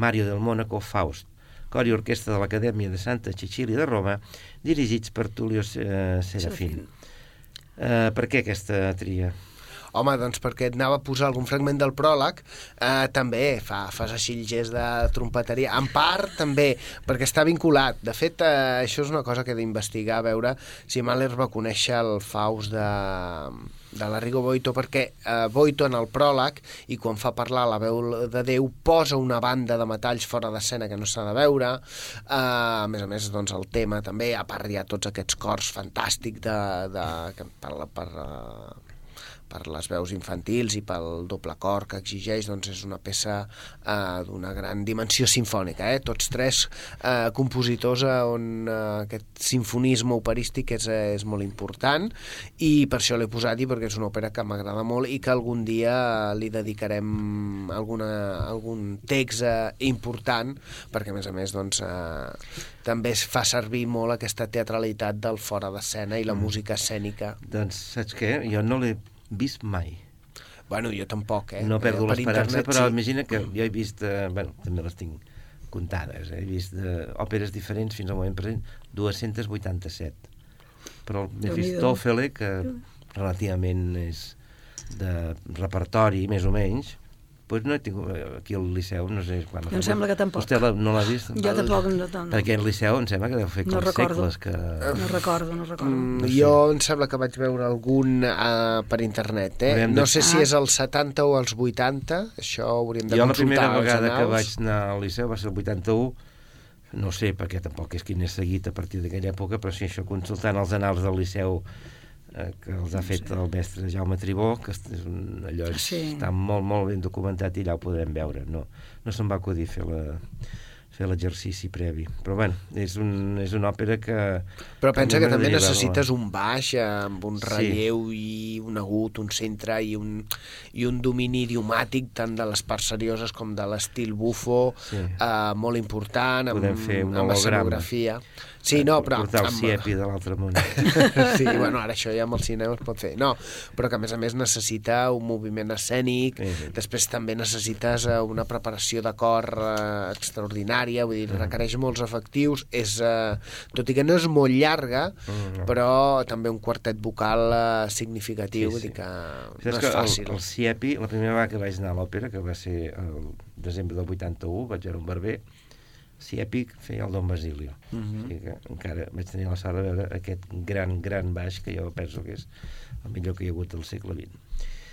Mario del Mónaco, Faust, cor i orquestra de l'Acadèmia de Santa Cecília de Roma, dirigits per Tullio eh, Serafín. Eh, per què aquesta tria? Home, doncs perquè et anava a posar algun fragment del pròleg, eh, també fa, fas així el gest de trompeteria. En part, també, perquè està vinculat. De fet, eh, això és una cosa que he d'investigar, a veure si Mahler va conèixer el Faust de, de la Rigo Boito, perquè eh, Boito en el pròleg, i quan fa parlar la veu de Déu, posa una banda de metalls fora d'escena que no s'ha de veure. Eh, a més a més, doncs, el tema també, a part hi ha tots aquests cors fantàstics de, de, que per, per, eh, per les veus infantils i pel doble cor que exigeix, doncs és una peça eh, d'una gran dimensió sinfònica. Eh? Tots tres eh, compositors eh, on eh, aquest sinfonisme operístic és, eh, és molt important i per això l'he posat i perquè és una òpera que m'agrada molt i que algun dia li dedicarem alguna, algun text eh, important perquè a més a més doncs, eh, també es fa servir molt aquesta teatralitat del fora d'escena i la música escènica Doncs saps què? Jo no l'he vist mai. Bueno, jo tampoc, eh? No perdo Per l'esperança, internet, però sí. imagina que jo he vist, eh, bueno, també les tinc comptades, eh? he vist eh, òperes diferents fins al moment present, 287. Però el. Mefistòfele, que relativament és de repertori, més o menys, doncs no he tingut, aquí al Liceu, no sé quan... Em sembla que tampoc. Vostè la, no l'ha vist? Jo tampoc no, no, no. Perquè al Liceu em sembla que deu fer No com recordo. segles que... no recordo, no recordo. Mm, No sé. jo em sembla que vaig veure algun uh, per internet, eh? Hauríem de- No sé si Ah. és als 70 o als 80, això ho hauríem de Jo la consultar primera als vegada que vaig anar al Liceu va ser el 81, no sé, perquè tampoc és quin és seguit a partir d'aquella època, però sí, això consultant els anals del Liceu que els ha fet el mestre Jaume Tribó, que és un, allò és, Sí. està molt, molt ben documentat i allà ho podrem veure. No, no se'm va acudir fer la fer l'exercici previ. Però bueno, és, un, és una òpera que... Però pensa que també m'agradaria necessites un baix eh, amb un Sí. relleu i un agut, un centre i un, i un domini idiomàtic tant de les parts serioses com de l'estil bufo, Sí. eh, molt important, amb, Podem fer un amb escenografia. Sí, no, però... Portar el amb- Siepi de l'altre món. [LAUGHS] sí, bueno, ara això ja amb el cinema es pot fer. No, però que a més a més necessita un moviment escènic, Sí, sí. després també necessites eh, una preparació de cor eh, extraordinària, vull dir, Mm. requereix molts efectius, és, eh, tot i que no és molt llarga, Mm. però també un quartet vocal eh, significatiu, Sí, vull sí. dir que Saps no és que fàcil. El, el Siepi, la primera vegada que vaig anar a l'òpera, que va ser el desembre del 81, vaig veure un barber, Siepi feia el Don Basilio. Mm Mhm. -hmm. o sigui que encara vaig tenir la sort de veure aquest gran, gran baix, que jo penso que és el millor que hi ha hagut al segle XX.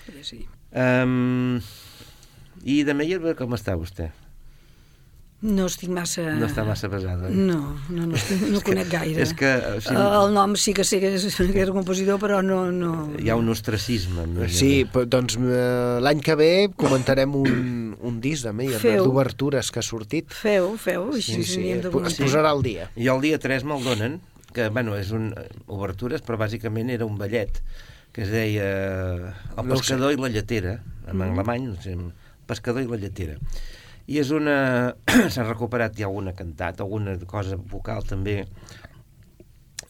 Sí, sí. Um, I de Meyerbeer, com està vostè? No estic massa... No està massa pesada, oi? No, no, no, estic, no [LAUGHS] conec gaire. és que, o sigui- Eh, El nom sí que sé que és, [LAUGHS] que era compositor, però no... no... Hi ha un ostracisme. Meyerbeer. Sí, però, doncs eh, l'any que ve comentarem un, un disc de Meyer, d'obertures que ha sortit. Feu, feu, així Sí, sí, sí, de es posarà al dia. I el dia 3 me'l donen, que, bueno, és un... eh, obertures, però bàsicament era un ballet que es deia eh, El No pescador i la lletera, en Mm. alemany, no sé, El pescador i la lletera. I és una... [CLEARS THROAT] S'ha recuperat ja alguna cantat, alguna cosa vocal també.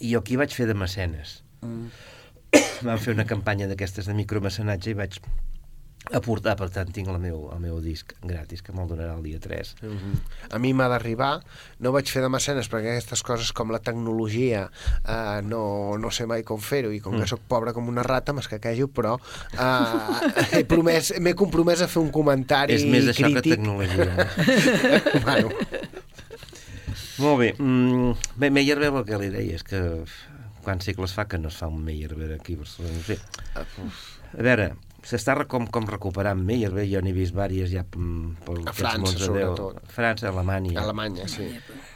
I jo aquí vaig fer de mecenes. Mm. Vam fer una campanya d'aquestes de micromecenatge i vaig aportar, per tant, tinc el meu, el meu disc gratis, que me'l donarà el dia 3. Mhm. A mi m'ha d'arribar, no vaig fer de mecenes perquè aquestes coses com la tecnologia eh, no, no sé mai com fer-ho i com Mm. que sóc pobre com una rata m'escaquejo, però eh, m'he compromès a fer un comentari És més això que crític. tecnologia. [LAUGHS] bueno, Molt bé. Mm, bé, Meyerbeer el que li deia és que quants segles fa que no es fa un Meyerbeer aquí a Barcelona? No sé. A veure, s'està com, com recuperant Meyerbeer, jo n'he vist vàries ja mm, pel A França, sobretot. França, Alemanya. Alemanya, sí.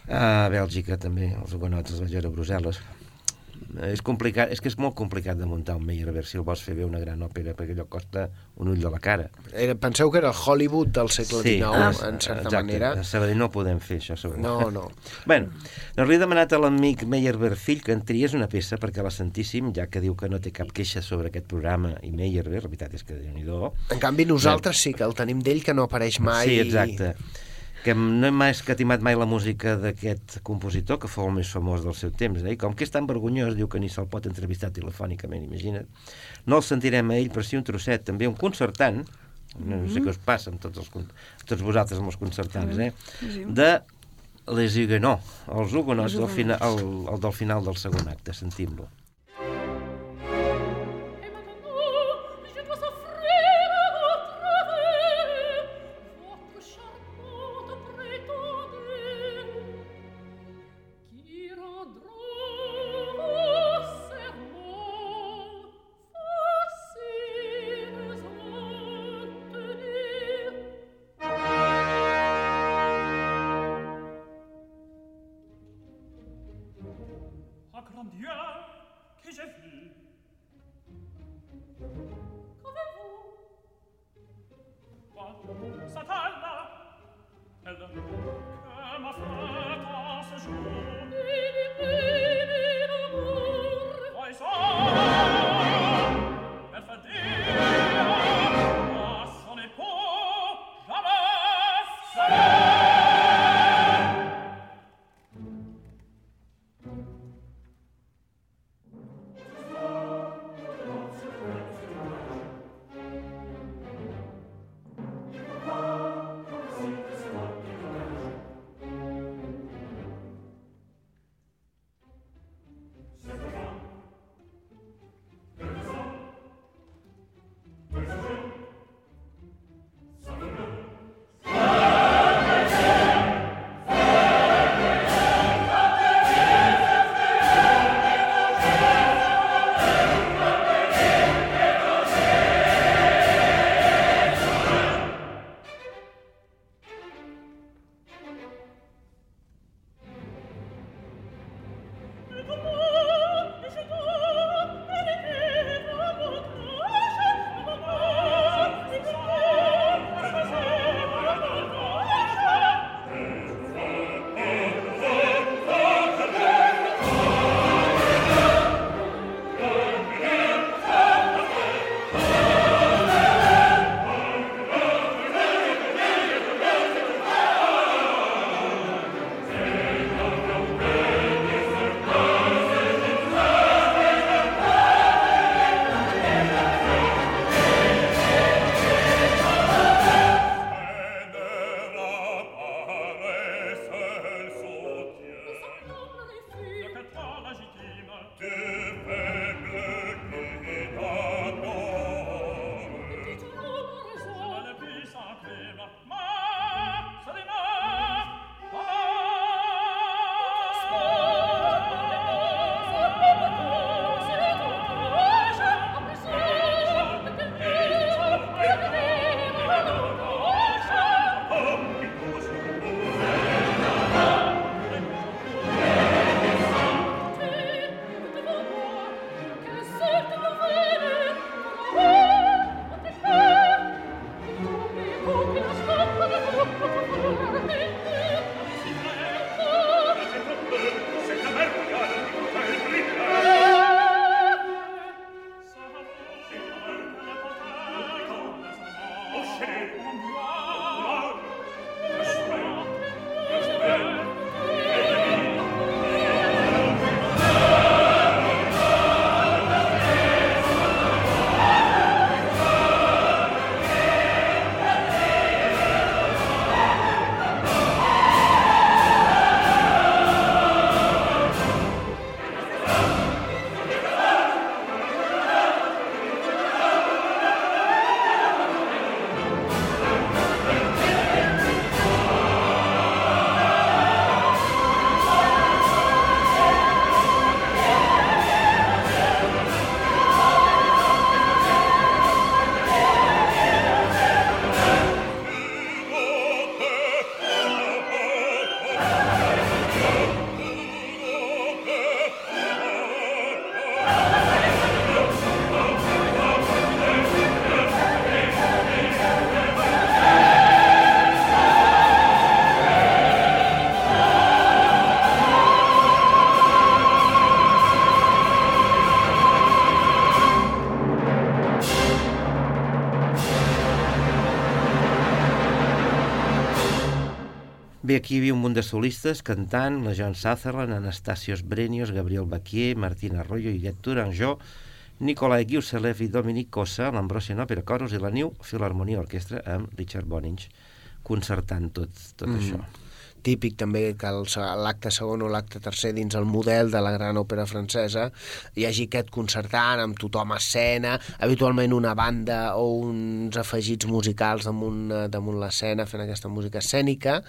A Bèlgica també, els hugonots els vaig veure a Brussel·les. És complicat, és que és molt complicat de muntar un Meyerbeer si el vols fer bé una gran òpera, perquè allò costa un ull de la cara. Era, penseu que era el Hollywood del segle XIX, ah, en certa exacte. manera. A Sabadell no podem fer això, segur. No, no. [LAUGHS] Bueno, doncs li he demanat a l'amic Meyerbeer fill que en triés una peça perquè la sentíssim, ja que diu que no té cap queixa sobre aquest programa i Meyerbeer, la veritat és que déu nhi En canvi, nosaltres sí que el tenim d'ell que no apareix mai. Sí, exacte. Que no hem mai escatimat mai la música d'aquest compositor, que fou el més famós del seu temps, eh? i com que és tan vergonyós, diu que ni se'l pot entrevistar telefònicament, imagina't, no el sentirem a ell, però sí un trosset, també un concertant, no, no sé què us passa amb tots, els, tots vosaltres amb els concertants, eh? de Les Huguenots, els Hugonots, del el, el del final del segon acte, sentim-lo. Bé, aquí hi havia un munt de solistes cantant, la Joan Sutherland, Anastasios Brenios, Gabriel Baquier, Martín Arroyo, Illet Tourangeau, Nicolai Giuselev i Dominic Cossa, l'Ambrosian Opera Chorus i la New Philharmonia Orquestra amb Richard Bonings concertant tot, tot mm. això. típic també que l'acte segon o l'acte tercer dins el model de la gran òpera francesa hi hagi aquest concertant amb tothom a escena, habitualment una banda o uns afegits musicals damunt, eh, damunt l'escena fent aquesta música escènica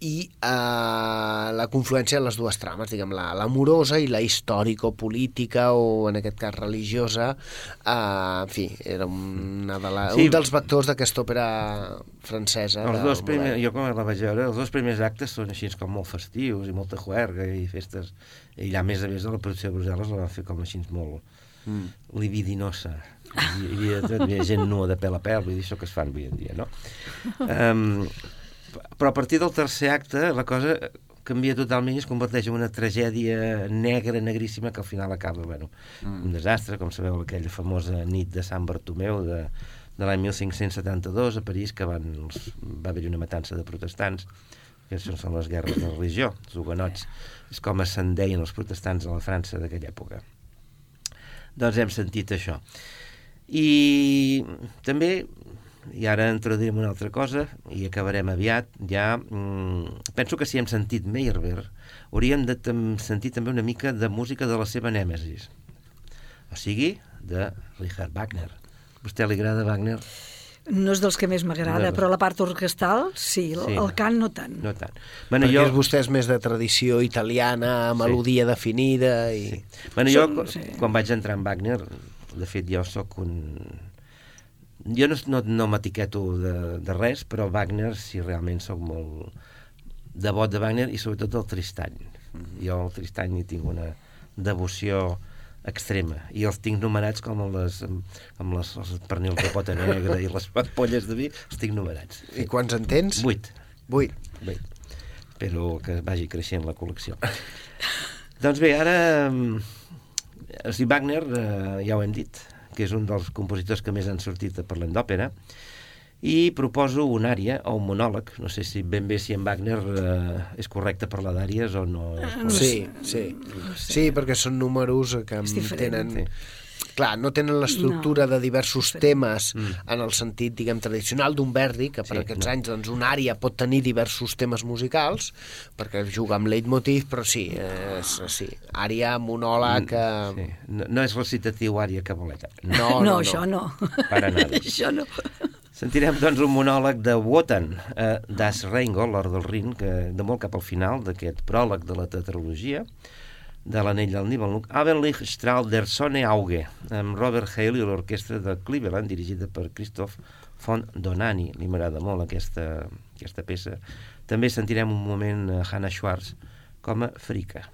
i eh, la confluència de les dues trames, diguem, la- l'amorosa i la històrico-política o en aquest cas religiosa eh, en fi, era una de la, Sí. un dels vectors d'aquesta òpera francesa Els dos primers, jo com la vaig veure, els dos primers actes són així com molt festius i molta juerga i festes. I allà, a més a més, de la producció de Brussel·les la van fer com així molt Mm. libidinosa. Hi, havia, hi havia gent nua de pèl a pèl, vull dir, això que es fan avui en dia, no? [LAUGHS] Um, però a partir del tercer acte la cosa canvia totalment i es converteix en una tragèdia negra, negríssima, que al final acaba, bueno, mm. un desastre, com sabeu, aquella famosa nit de Sant Bartomeu de, de l'any 1572 a París, que van, els, va haver-hi una matança de protestants, que això són les guerres de religió, els hugonots, és com es se'n deien els protestants a la França d'aquella època. Doncs hem sentit això. I també, i ara introduirem una altra cosa, i acabarem aviat, ja mm, penso que si hem sentit Meyerbeer, hauríem de sentir també una mica de música de la seva nèmesis. O sigui, de Richard Wagner. A vostè li agrada Wagner? No és dels que més m'agrada, No. però la part orquestal, sí, el, Sí. el cant no tant. No tant. Bueno, Perquè jo, és vostè és més de tradició italiana, melodia definida i... Sí. Bueno, jo, Som- sí. sí. quan vaig entrar en Wagner, de fet, jo sóc un... Jo no, no, no m'etiqueto de, de res, però Wagner, sí, realment sóc molt devot de Wagner i sobretot del Tristany. Jo al Tristany hi tinc una devoció extrema i els tinc numerats com amb les, amb les, els pernils de pota negra i les polles de vi, els tinc numerats. I quants en tens? Vuit. Vuit. Bé, però que vagi creixent la col·lecció. doncs bé, ara... mm, O sigui, Wagner, eh, ja ho hem dit, que és un dels compositors que més han sortit parlant d'òpera, i proposo una àrea o un monòleg, no sé si ben bé si en Wagner eh, és correcte parlar d'àries o no és correcte. Sí, sí. Sí, perquè són números que tenen... Sí. Clar, no tenen l'estructura de diversos temes Mm. en el sentit, diguem, tradicional d'un Verdi, que per Sí, aquests no. anys doncs, una àrea pot tenir diversos temes musicals, perquè juga amb leitmotiv, però sí, és, sí, àrea, monòleg... Eh... Sí. No, no és recitatiu ària que boleta. No. No, no, no, no. això no. Para nada. [LAUGHS] això no. Sentirem, doncs, un monòleg de Wotan, eh, Das Rheingold, l'Hora del Rin, que de molt cap al final d'aquest pròleg de la tetralogia, de l'anell del Nibelung, Abendlich Strahl der Sonne Auge, amb Robert Hale i l'orquestra de Cleveland, dirigida per Christoph von Donani. Li m'agrada molt aquesta, aquesta peça. També sentirem un moment a Hannah Schwartz com a Frika.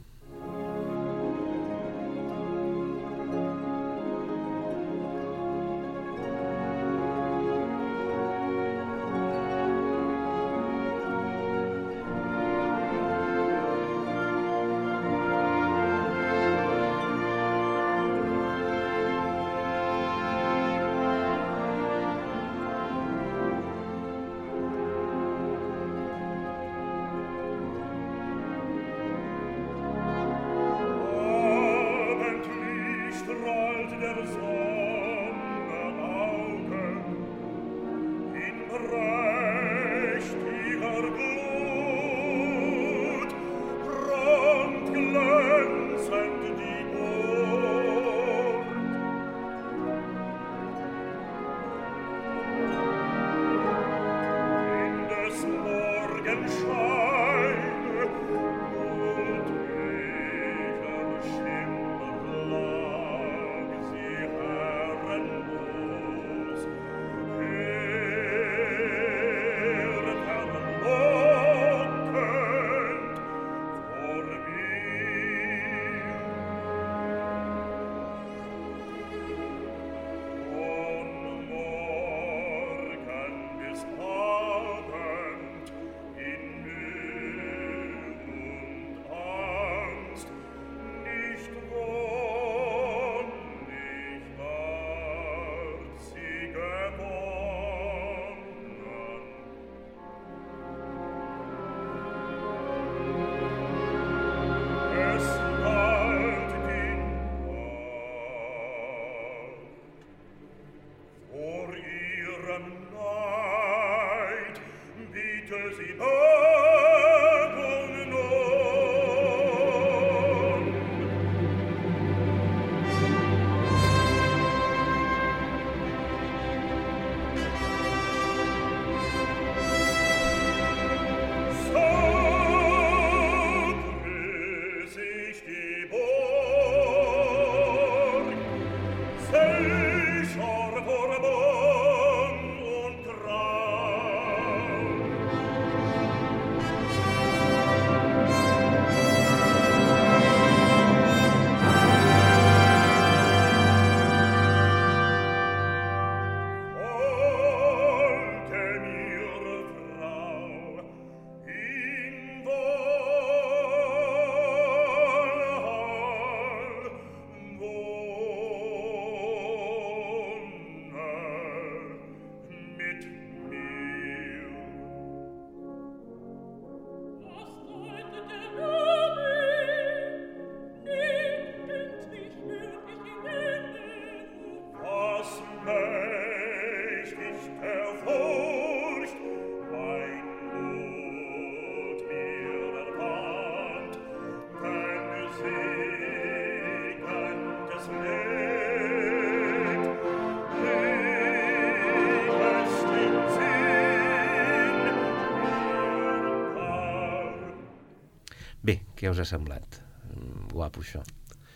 Què us ha semblat? Mm, Guapo, això.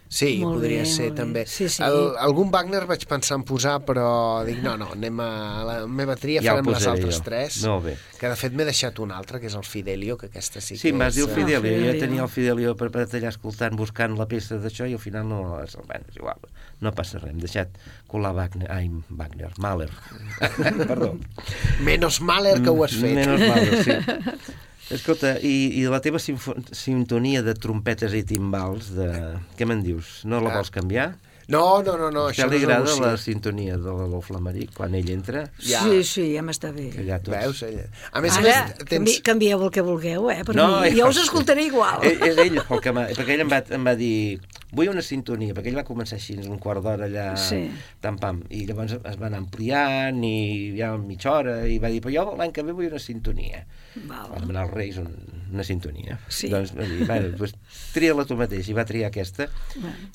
Sí, Molt podria bé, ser bé. també. Sí, sí. El, algun Wagner vaig pensar en posar, però dic, no, no, anem a la meva tria, Ja farem les altres jo. tres. Molt bé. Que de fet m'he deixat un altre, que és el Fidelio, que aquesta sí que Sí, em vas dir el eh, Fidelio. Jo Fidelio. tenia el Fidelio per, per allà escoltant, buscant la peça d'això i al final no... Bueno, és igual, no passa res. Hem deixat colar Wagner... Ai, Wagner, Mahler. [LAUGHS] Perdó. Menos Mahler que ho has fet. Menos Mahler, sí. [LAUGHS] Escolta, i, i la teva sintonia de trompetes i timbals, de... què me'n dius? No la Ah. vols canviar? No, no, no, no A això li agrada la sintonia de l'Olor Flamaric quan ell entra? Ja. Sí, sí, ja m'està bé. Que allà tots... Veus? Ella. A més a Ara, més, canvi, tens... canvieu el que vulgueu, eh? Per No, mi. ja Jo us escoltaré igual. És, és ell el que. Perquè ell em va, em va dir vull una sintonia, perquè ell va començar així un quart d'hora allà, Sí. tam pam, i llavors es va anar ampliant i ja mitja hora, i va dir, però jo l'any que ve vull una sintonia. Val. Va demanar als Reis un, una sintonia. Sí. Doncs va dir, bueno, doncs, tria-la tu mateix, i va triar aquesta,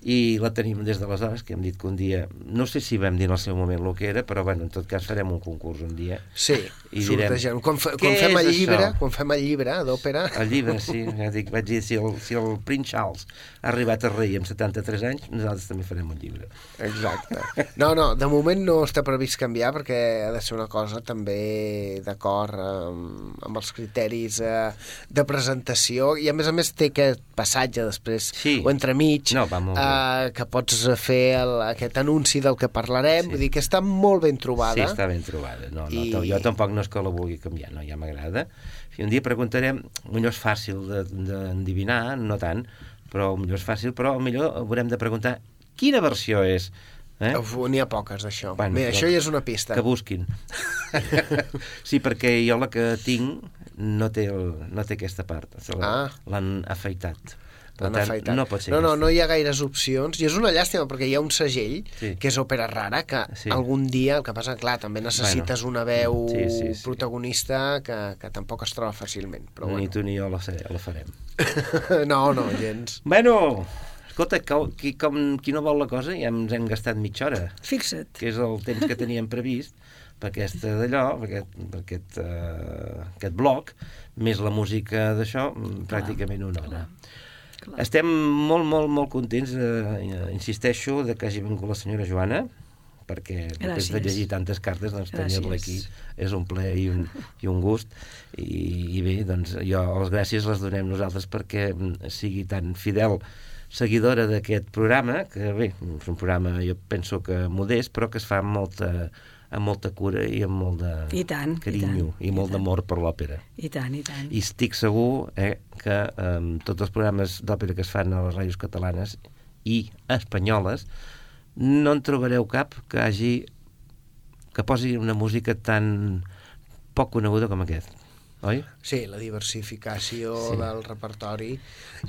i la tenim des d'aleshores, que hem dit que un dia, no sé si vam dir en el seu moment el que era, però bueno, en tot cas farem un concurs un dia. Sí, I sortegem. direm, Quan, "Què quan fem el llibre, això?" quan fem el llibre d'òpera... El llibre, sí, ja dic, vaig dir, si el, si el Prince Charles ha arribat a rei amb 73 anys, nosaltres també farem un llibre. Exacte. No, no, de moment no està previst canviar perquè ha de ser una cosa també d'acord amb, amb els criteris eh, de presentació i a més a més té aquest passatge després Sí. o entremig No, va molt eh, que pots fer el, aquest anunci del que parlarem, Sí. vull dir que està molt ben trobada. Sí, està ben trobada. No, no, I-. Jo tampoc no és que la vulgui canviar, no, ja m'agrada. Si un dia preguntarem, millor és fàcil de- d'endevinar, no tant, però millor és fàcil, però millor haurem de preguntar quina versió és. Eh? N'hi ha poques, d'això. Bueno, Bé, això ja és una pista. Que busquin. [LAUGHS] sí, perquè jo la que tinc no té, el, no té aquesta part. Ah. L'han afeitat. Per tant, afaitat. no pot ser no, no, no hi ha gaires opcions i és una llàstima perquè hi ha un segell Sí. que és òpera rara que Sí. algun dia, el que passa clar, també necessites una veu sí, sí, sí. protagonista que, que tampoc es troba fàcilment però Ni bueno. tu ni jo la, faré- la farem. [LAUGHS] no, no, gens Bueno, escolta, que- qui, com, qui no vol la cosa ja ens hem gastat mitja hora. Fixa't. que és el temps que teníem previst per aquesta d'allò, per aquest, per aquest, uh, aquest bloc, més la música d'això, mm, pràcticament una hora. clar. Estem molt, molt, molt contents, eh, insisteixo, de que hagi vingut la senyora Joana, perquè després de llegir tantes cartes, doncs tenir-la aquí és un plaer i un, i un gust. I, I bé, doncs jo les gràcies les donem nosaltres perquè mm, sigui tan fidel seguidora d'aquest programa, que bé, és un programa jo penso que modest, però que es fa amb molta, amb molta cura i amb molt de I tant, i carinyo tant, i, i molt d'amor per l'òpera. I tant, i tant. I estic segur eh, que eh, tots els programes d'òpera que es fan a les ràdios catalanes i espanyoles no en trobareu cap que hagi que posi una música tan poc coneguda com aquest. Oi? Sí, la diversificació Sí. del repertori.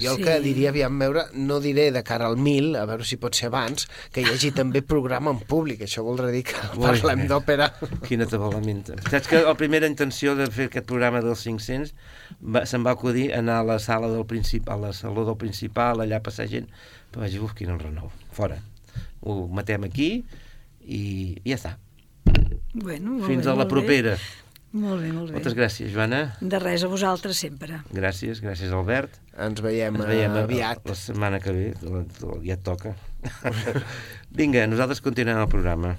Jo el Sí. que diria, aviam, veure, no diré de cara al 1000, a veure si pot ser abans, que hi hagi també programa en públic. Això voldrà dir que Molt parlem d'òpera. Quina tabalamenta. Saps que la primera intenció de fer aquest programa dels 500 va, se'm va acudir anar a la sala del principal, a la saló del principal, allà passar gent, però vaig dir, uf, quin enrenou, fora. Ho matem aquí i, i ja està. Bueno, Fins bé, a la molt bé. Molt bé, molt bé. Moltes gràcies, Joana. De res, a vosaltres sempre. Gràcies, gràcies, Albert. Ens veiem, Ens veiem eh, aviat. la setmana que ve, la- ja toca. [LAUGHS] Vinga, nosaltres continuem el programa.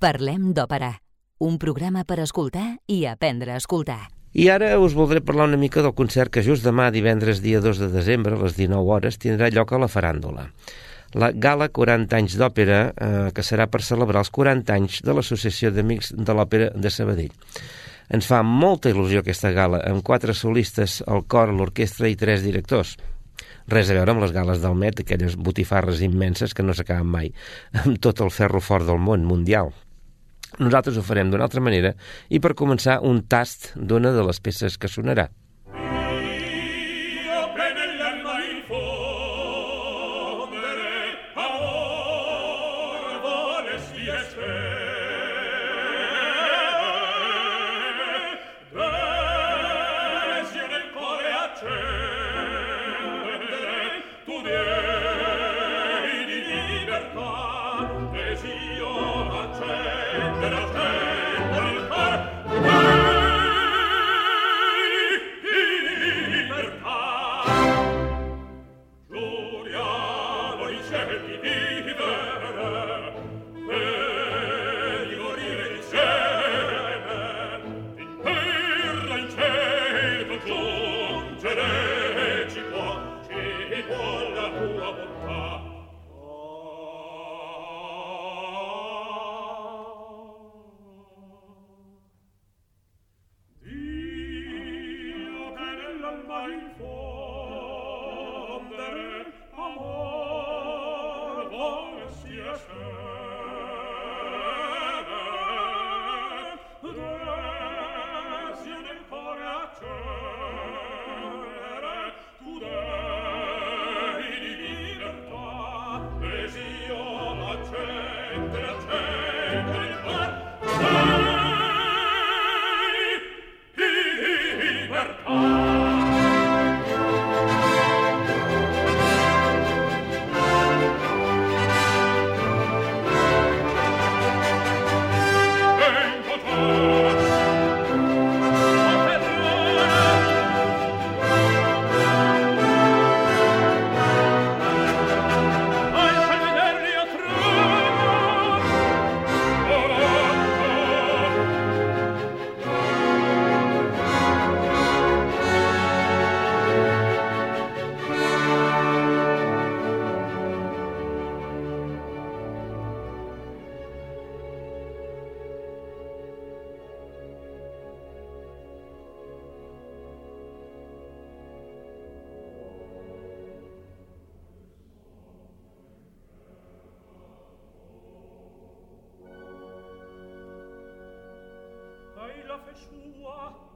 Parlem d'òpera. Un programa per escoltar i aprendre a escoltar. I ara us voldré parlar una mica del concert que just demà, divendres dia 2 de desembre, a les 19 hores, tindrà lloc a la Faràndula. La Gala 40 anys d'òpera, eh, que serà per celebrar els 40 anys de l'Associació d'Amics de l'Òpera de Sabadell. Ens fa molta il·lusió aquesta gala, amb quatre solistes, el cor, l'orquestra i tres directors. Res a veure amb les gales del Met, aquelles botifarres immenses que no s'acaben mai, amb tot el ferro fort del món mundial. Nosaltres ho farem d'una altra manera i per començar un tast d'una de les peces que sonarà. sua.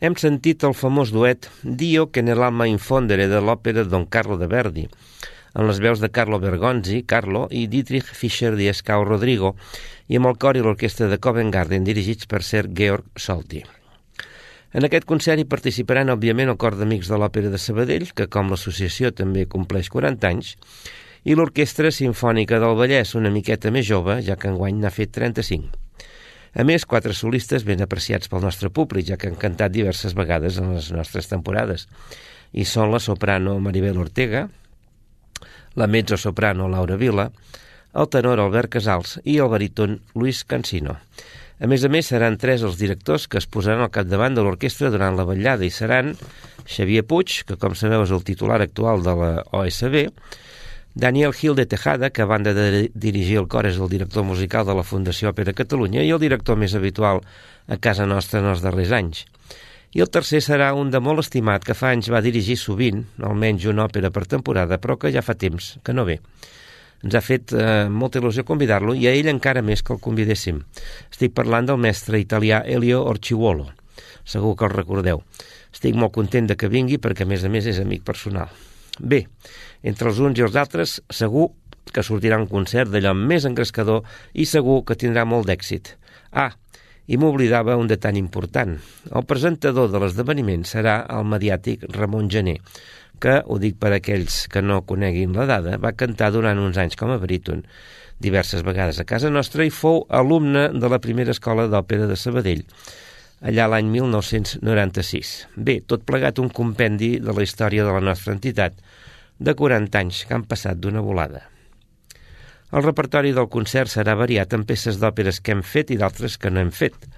Hem sentit el famós duet Dio che nell'alma infondere de l'òpera Don Carlo de Verdi, amb les veus de Carlo Bergonzi, Carlo, i Dietrich Fischer di Escau Rodrigo, i amb el cor i l'orquestra de Covent Garden dirigits per Sir Georg Solti. En aquest concert hi participaran, òbviament, el cor d'amics de l'Òpera de Sabadell, que com l'associació també compleix 40 anys, i l'Orquestra Simfònica del Vallès, una miqueta més jove, ja que enguany n'ha fet 35. A més, quatre solistes ben apreciats pel nostre públic, ja que han cantat diverses vegades en les nostres temporades. I són la soprano Maribel Ortega, la mezzo-soprano Laura Vila, el tenor Albert Casals i el baríton Luis Cancino. A més a més, seran tres els directors que es posaran al capdavant de l'orquestra durant la vetllada i seran Xavier Puig, que com sabeu és el titular actual de la OSB, Daniel Gil de Tejada, que a banda de dirigir el cor és el director musical de la Fundació Òpera Catalunya i el director més habitual a casa nostra en els darrers anys. I el tercer serà un de molt estimat que fa anys va dirigir sovint, almenys una òpera per temporada, però que ja fa temps que no ve. Ens ha fet eh, molta il·lusió convidar-lo i a ell encara més que el convidéssim. Estic parlant del mestre italià Elio Orciuolo. Segur que el recordeu. Estic molt content de que vingui perquè, a més a més, és amic personal. Bé, entre els uns i els altres, segur que sortirà un concert d'allò més engrescador i segur que tindrà molt d'èxit. Ah, i m'oblidava un detall important. El presentador de l'esdeveniment serà el mediàtic Ramon Gené, que, ho dic per aquells que no coneguin la dada, va cantar durant uns anys com a baríton diverses vegades a casa nostra i fou alumne de la primera escola d'òpera de Sabadell, allà l'any 1996. Bé, tot plegat un compendi de la història de la nostra entitat, de 40 anys que han passat d'una volada. El repertori del concert serà variat en peces d'òperes que hem fet i d'altres que no hem fet.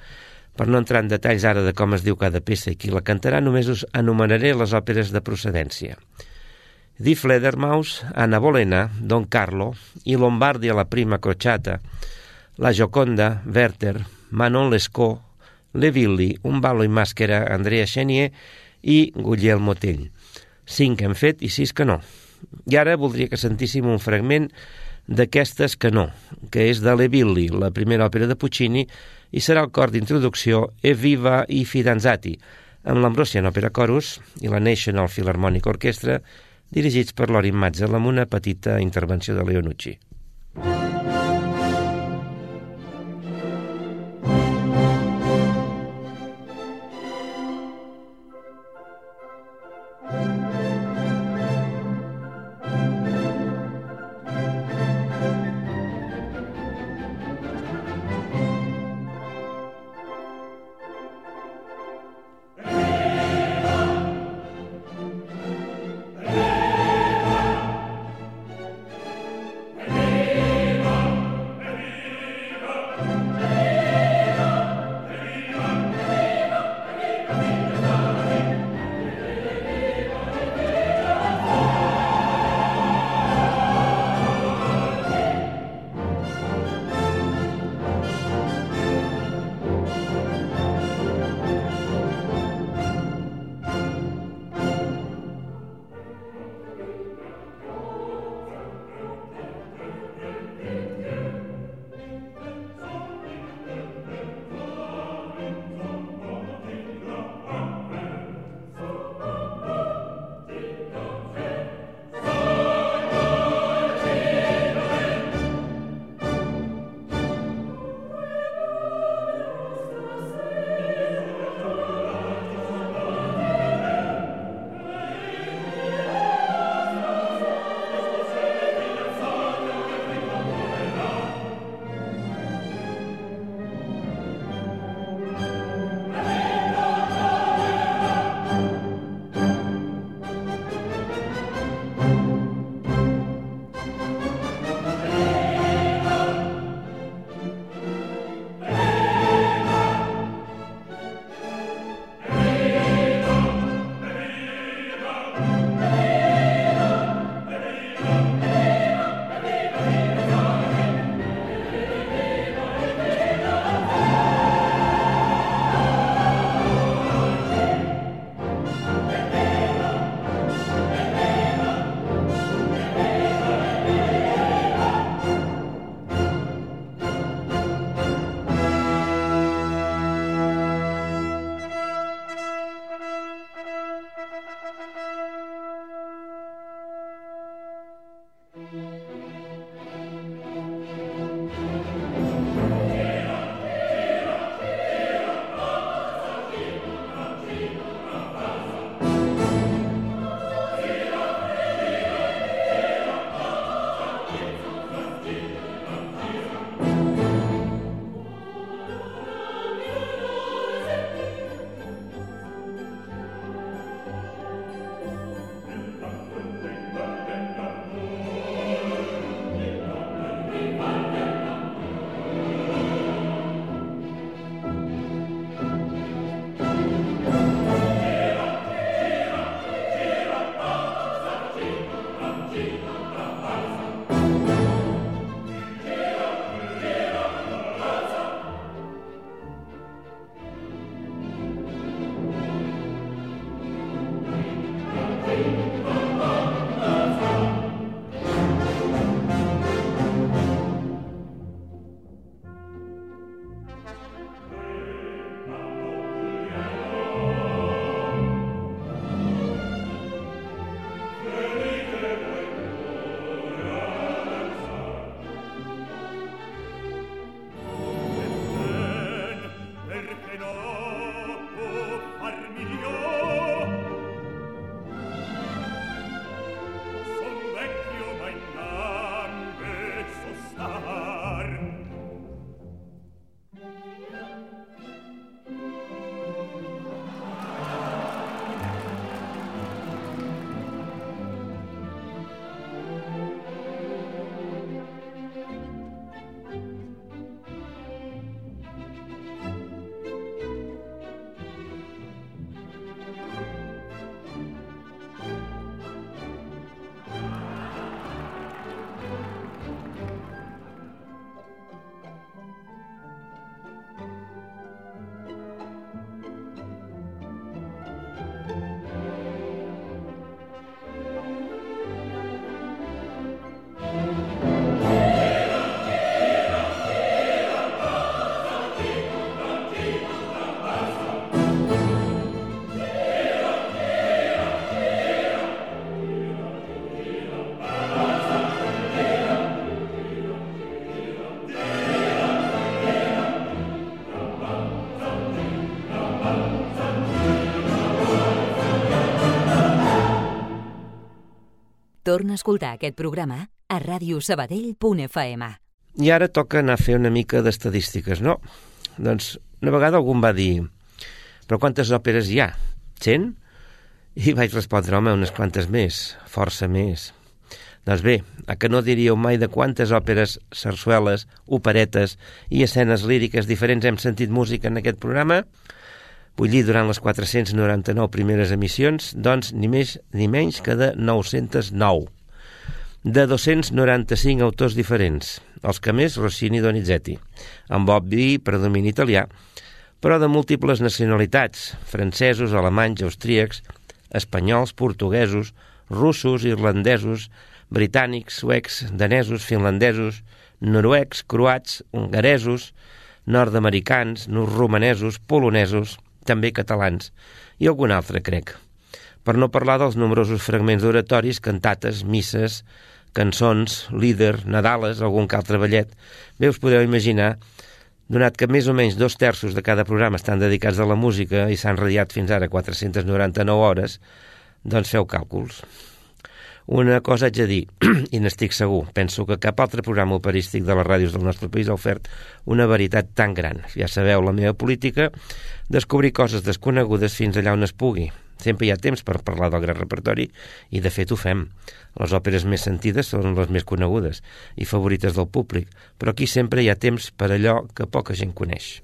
Per no entrar en detalls ara de com es diu cada peça i qui la cantarà, només us anomenaré les òperes de procedència. Di Fledermaus, Anna Bolena, Don Carlo i Lombardi a la prima crociata, La Gioconda, Werther, Manon Lescaut, Le Villi, Un ballo in maschera, Andrea Chenier i Guglielmo Tell. Cinc hem fet i sis que no. I ara voldria que sentíssim un fragment d'aquestes que no, que és de Levilli, la primera òpera de Puccini, i serà el cor d'introducció E Viva i Fidanzati, amb l'Ambrosian Opera Chorus i la National Philharmonic Orchestra, dirigits per Lorin Mazzel amb una petita intervenció de Leonucci. Torna a escoltar aquest programa a radiosabadell.fm. I ara toca anar a fer una mica d'estadístiques, no? Doncs una vegada algú em va dir però quantes òperes hi ha? 100? I vaig respondre, home, unes quantes més, força més. Doncs bé, a que no diríeu mai de quantes òperes, sarsueles, operetes i escenes líriques diferents hem sentit música en aquest programa? Vull dir, durant les 499 primeres emissions, doncs ni més ni menys que de 909. De 295 autors diferents, els que més Rossini i Donizetti, amb obvi predomini italià, però de múltiples nacionalitats, francesos, alemanys, austríacs, espanyols, portuguesos, russos, irlandesos, britànics, suecs, danesos, finlandesos, noruecs, croats, hongaresos, nord-americans, romanesos, polonesos, també catalans, i algun altre, crec. Per no parlar dels nombrosos fragments d'oratoris, cantates, misses, cançons, líder, nadales, algun que altre ballet. Bé, us podeu imaginar, donat que més o menys dos terços de cada programa estan dedicats a la música i s'han radiat fins ara 499 hores, doncs feu càlculs. Una cosa haig de dir, [CLEARS THROAT] i n'estic segur, penso que cap altre programa operístic de les ràdios del nostre país ha ofert una veritat tan gran. Ja sabeu la meva política, descobrir coses desconegudes fins allà on es pugui. Sempre hi ha temps per parlar del gran repertori i de fet ho fem. Les òperes més sentides són les més conegudes i favorites del públic, però aquí sempre hi ha temps per allò que poca gent coneix.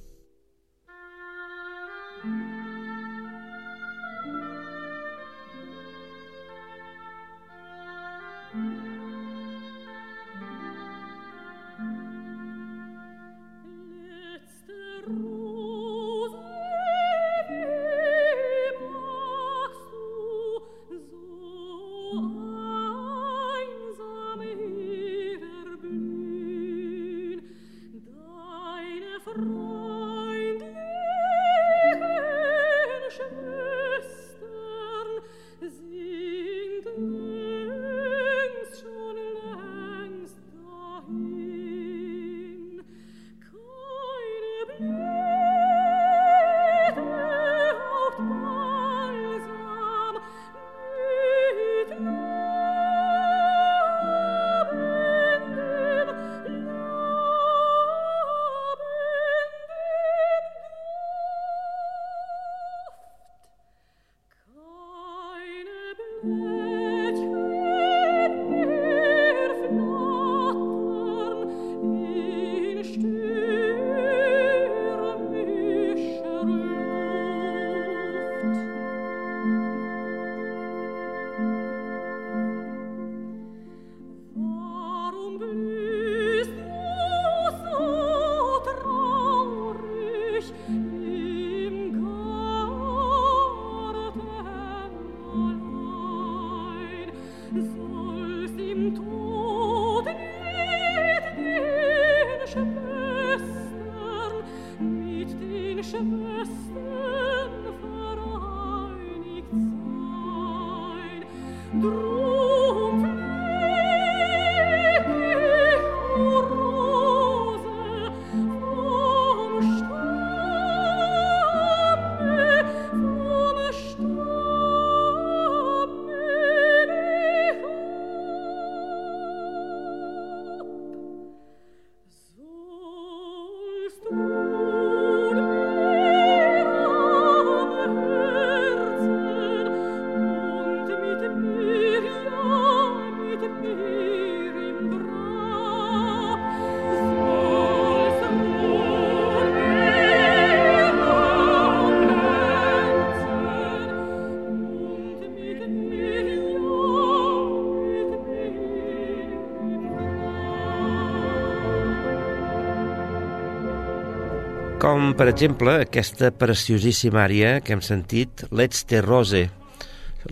Per exemple, aquesta preciosíssima àrea que hem sentit, Letzte Rose,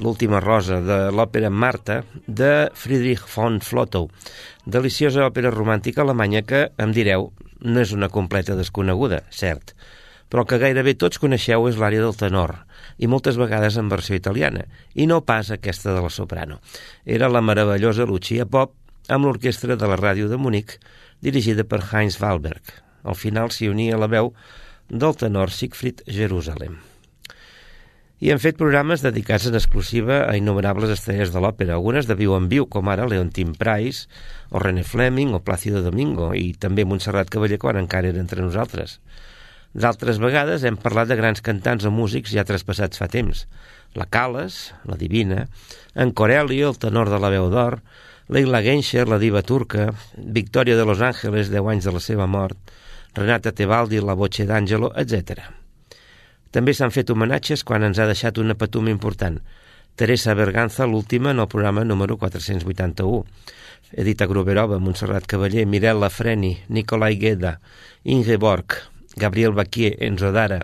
l'última rosa de l'òpera Marta, de Friedrich von Flotow. Deliciosa òpera romàntica alemanya que, em direu, no és una completa desconeguda, cert, però que gairebé tots coneixeu és l'àrea del tenor, i moltes vegades en versió italiana, i no pas aquesta de la soprano. Era la meravellosa Lucia Pop amb l'orquestra de la ràdio de Munic, dirigida per Heinz Wahlberg, al final s'hi unia la veu del tenor Siegfried Jerusalem. i han fet programes dedicats en exclusiva a innumerables estrelles de l'òpera, algunes de viu en viu, com ara Leontin Price, o René Fleming, o Plácido Domingo, i també Montserrat Cavaller quan encara era entre nosaltres. D'altres vegades hem parlat de grans cantants o músics ja traspassats fa temps. La Cales, la Divina, en Corelli, el tenor de la veu d'or, Leila Genscher, la diva turca, Victòria de Los Ángeles, 10 anys de la seva mort, Renata Tebaldi, la Voce d'Àngelo, etc. També s'han fet homenatges quan ens ha deixat una patum important. Teresa Berganza, l'última, en el programa número 481. Edita Gruberova, Montserrat Cavaller, Mirella Freni, Nicolai Gueda, Ingeborg, Gabriel Baquier, Enzo Dara,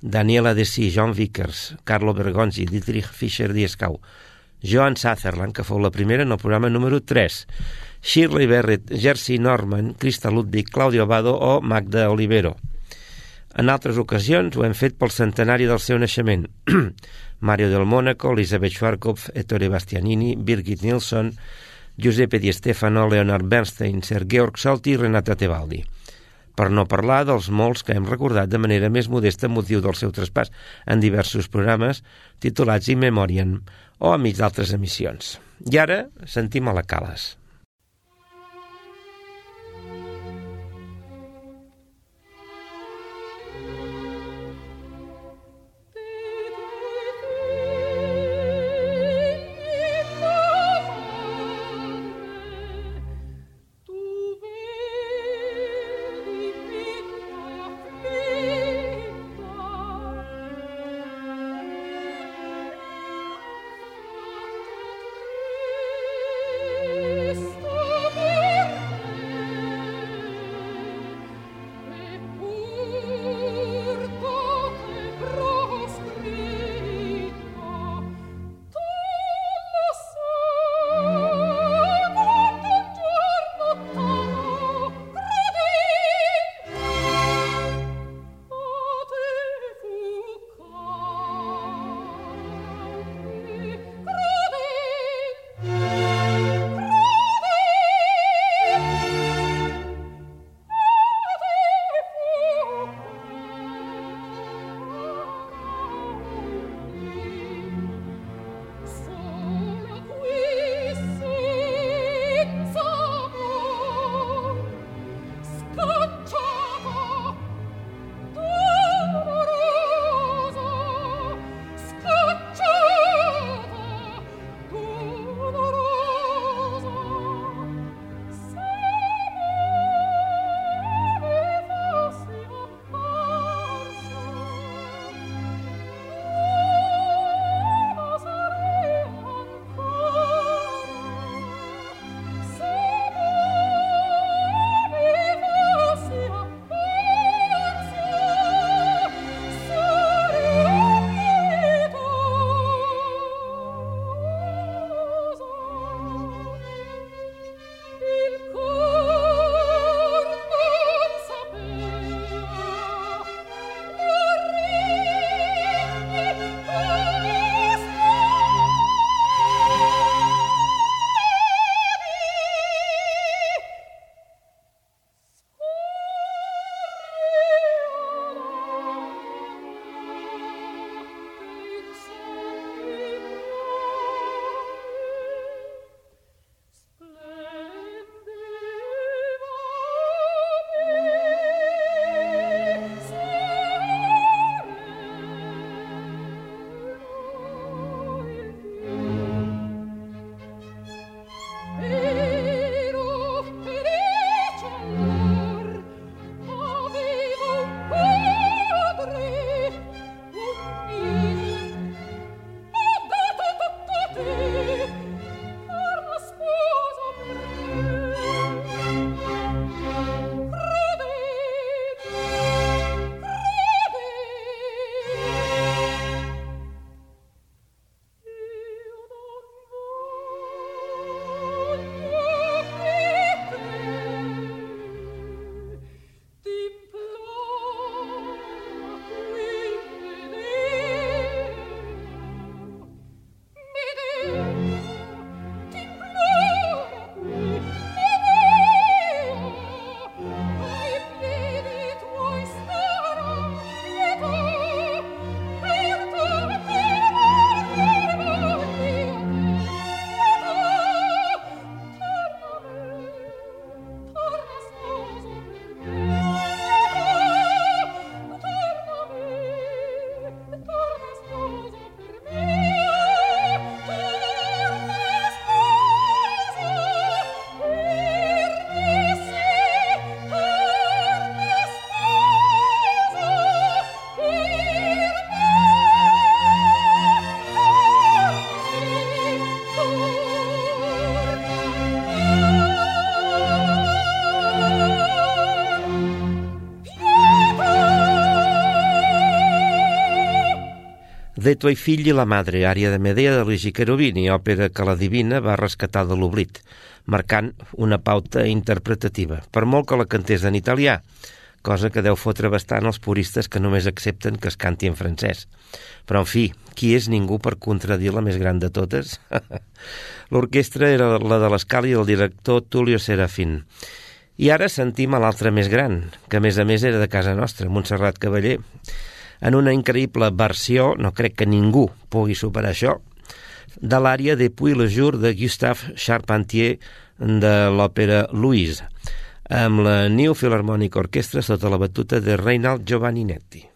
Daniela Dessí, John Vickers, Carlo Bergonzi, Dietrich Fischer Dieskau, Joan Sutherland, que fou la primera en el programa número 3, Shirley Barrett, Jersey Norman, Krista Ludwig, Claudio Abado o Magda Olivero. En altres ocasions ho hem fet pel centenari del seu naixement. [CLEARS THROAT] Mario del Mónaco, Elisabeth Schwarzkopf, Ettore Bastianini, Birgit Nilsson, Giuseppe Di Stefano, Leonard Bernstein, Sir Georg Salti i Renata Tebaldi. Per no parlar dels molts que hem recordat de manera més modesta motiu del seu traspàs en diversos programes titulats In Memoriam o amics d'altres emissions. I ara sentim a la Cales. De tuoi figli la madre, ària de Medea de Luigi Cherubini, òpera que la divina va rescatar de l'oblit, marcant una pauta interpretativa, per molt que la cantés en italià, cosa que deu fotre bastant els puristes que només accepten que es canti en francès. Però, en fi, qui és ningú per contradir la més gran de totes? [LAUGHS] L'orquestra era la de l'Escala i el director Tulio Serafín. I ara sentim a l'altre més gran, que a més a més era de casa nostra, Montserrat Cavaller, en una increïble versió, no crec que ningú pugui superar això, de l'àrea de Puy le Jour de Gustave Charpentier de l'òpera Louise amb la New Philharmonic Orchestra sota la batuta de Reinald Giovanninetti.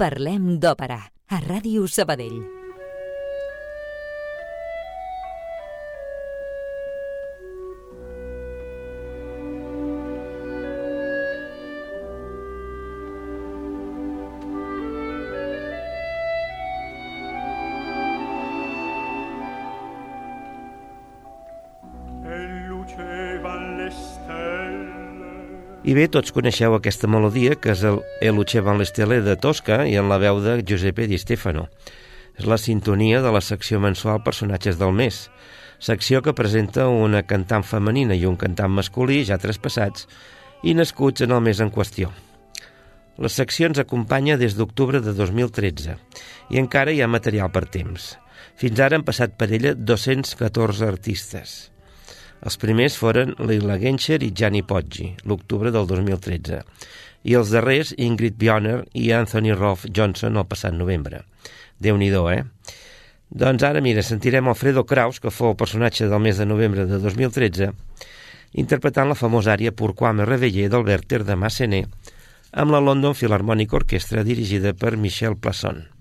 Parlem d'òpera, a Ràdio Sabadell. I bé, tots coneixeu aquesta melodia, que és el Eluce van l'Estele de Tosca i en la veu de Giuseppe Di Stefano. És la sintonia de la secció mensual Personatges del mes, secció que presenta una cantant femenina i un cantant masculí ja traspassats i nascuts en el mes en qüestió. La secció ens acompanya des d'octubre de 2013 i encara hi ha material per temps. Fins ara han passat per ella 214 artistes. Els primers foren Lila Genscher i Gianni Poggi, l'octubre del 2013, i els darrers Ingrid Bjoner i Anthony Rolf Johnson el passat novembre. déu nhi eh? Doncs ara, mira, sentirem Alfredo Kraus, que fou el personatge del mes de novembre de 2013, interpretant la famosa àrea Pourquoi réveillé del Werther de Massenet amb la London Philharmonic Orchestra dirigida per Michel Plasson.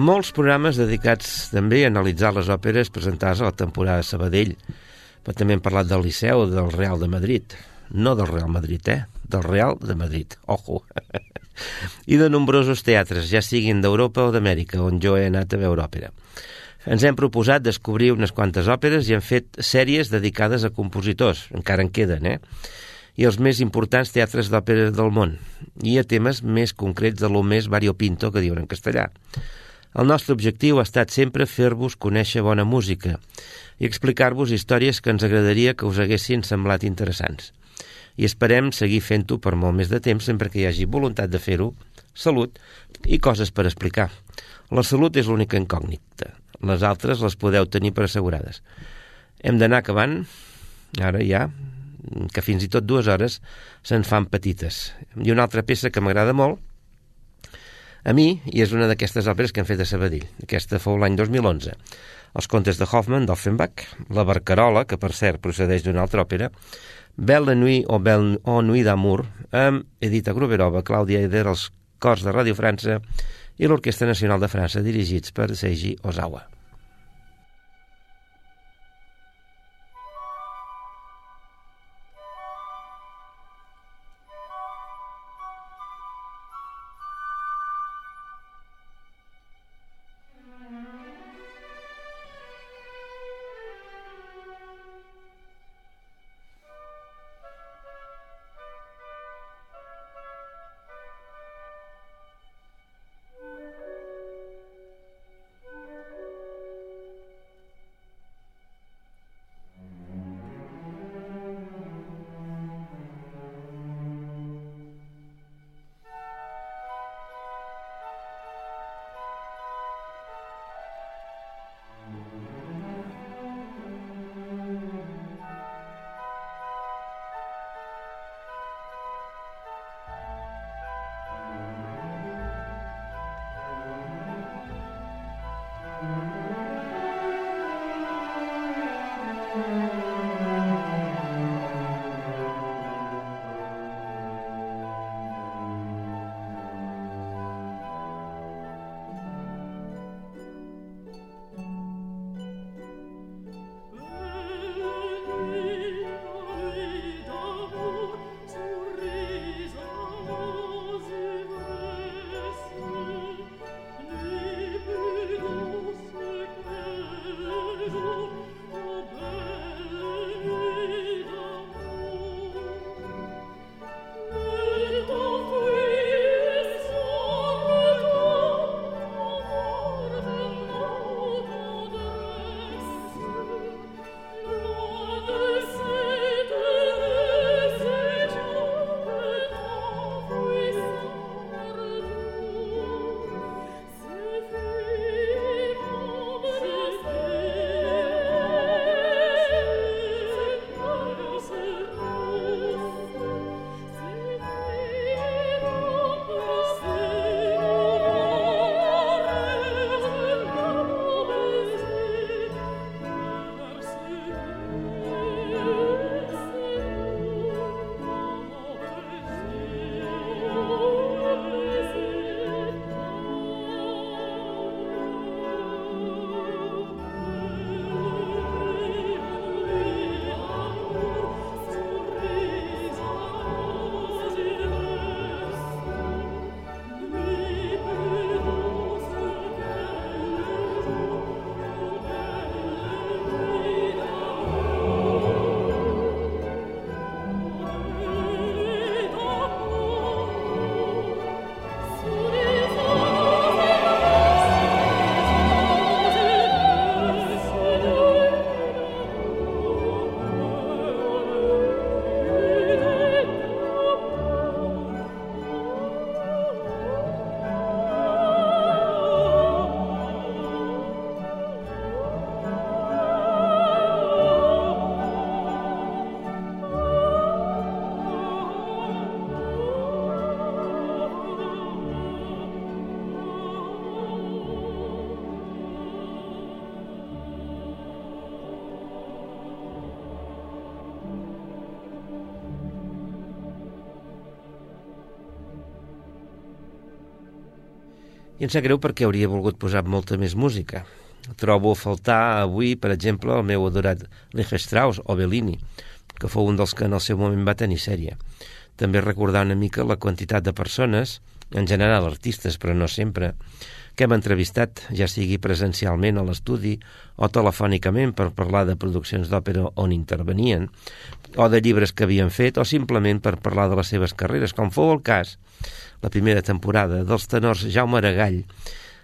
Molts programes dedicats també a analitzar les òperes presentades a la temporada de Sabadell, però també hem parlat del Liceu, del Real de Madrid, no del Real Madrid, eh? Del Real de Madrid, ojo. [LAUGHS] I de nombrosos teatres, ja siguin d'Europa o d'Amèrica, on jo he anat a veure òpera. Ens hem proposat descobrir unes quantes òperes i hem fet sèries dedicades a compositors, encara en queden, eh? i els més importants teatres d'òpera del món, i a temes més concrets de lo més variopinto que diuen en castellà. El nostre objectiu ha estat sempre fer-vos conèixer bona música i explicar-vos històries que ens agradaria que us haguessin semblat interessants. I esperem seguir fent-ho per molt més de temps sempre que hi hagi voluntat de fer-ho, salut i coses per explicar. La salut és l'única incògnita. Les altres les podeu tenir per assegurades. Hem d'anar acabant, ara ja, que fins i tot dues hores se'n fan petites. I una altra peça que m'agrada molt, a mi, i és una d'aquestes òperes que hem fet a Sabadell. Aquesta fou l'any 2011. Els contes de Hoffman, d'Offenbach, La Barcarola, que per cert procedeix d'una altra òpera, Belle Nuit o Belle o Nuit d'Amour, amb Edita Gruberova, Clàudia Eder, els cors de Ràdio França i l'Orquestra Nacional de França, dirigits per Seiji Ozawa. I em sap greu perquè hauria volgut posar molta més música. Trobo a faltar avui, per exemple, el meu adorat Leche Strauss o Bellini, que fou un dels que en el seu moment va tenir sèrie. També recordar una mica la quantitat de persones, en general artistes, però no sempre, que hem entrevistat, ja sigui presencialment a l'estudi o telefònicament per parlar de produccions d'òpera on intervenien, o de llibres que havien fet, o simplement per parlar de les seves carreres, com fou el cas la primera temporada, dels tenors Jaume Aragall,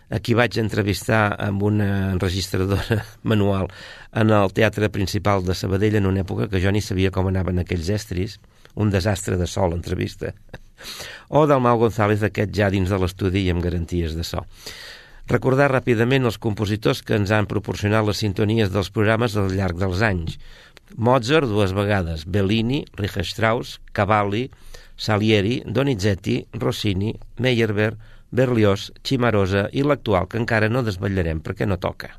a qui vaig entrevistar amb una enregistradora [LAUGHS] manual en el Teatre Principal de Sabadell en una època que jo ni sabia com anaven aquells estris, un desastre de sol, entrevista, o del Mau González, aquest ja dins de l'estudi i amb garanties de so. Recordar ràpidament els compositors que ens han proporcionat les sintonies dels programes al llarg dels anys. Mozart dues vegades, Bellini, Richard Strauss, Cavalli, Salieri, Donizetti, Rossini, Meyerbeer, Berlioz, Cimarosa i l'actual, que encara no desvetllarem perquè no toca.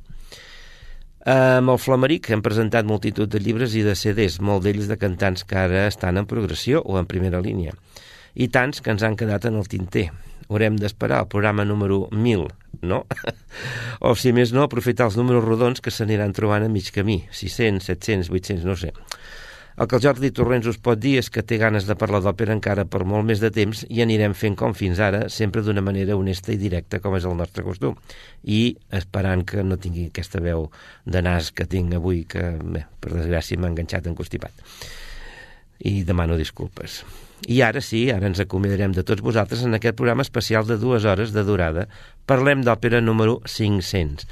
Amb el Flameric hem presentat multitud de llibres i de CDs, molt d'ells de cantants que ara estan en progressió o en primera línia, i tants que ens han quedat en el tinter. Haurem d'esperar el programa número 1000, no? [LAUGHS] o, si més no, aprofitar els números rodons que s'aniran trobant a mig camí, 600, 700, 800, no sé. El que el Jordi Torrents us pot dir és que té ganes de parlar d'òpera encara per molt més de temps i anirem fent com fins ara, sempre d'una manera honesta i directa, com és el nostre costum. I esperant que no tingui aquesta veu de nas que tinc avui, que, bé, per desgràcia, m'ha enganxat encostipat. I demano disculpes. I ara sí, ara ens acomiadarem de tots vosaltres en aquest programa especial de dues hores de durada. Parlem d'òpera número 500.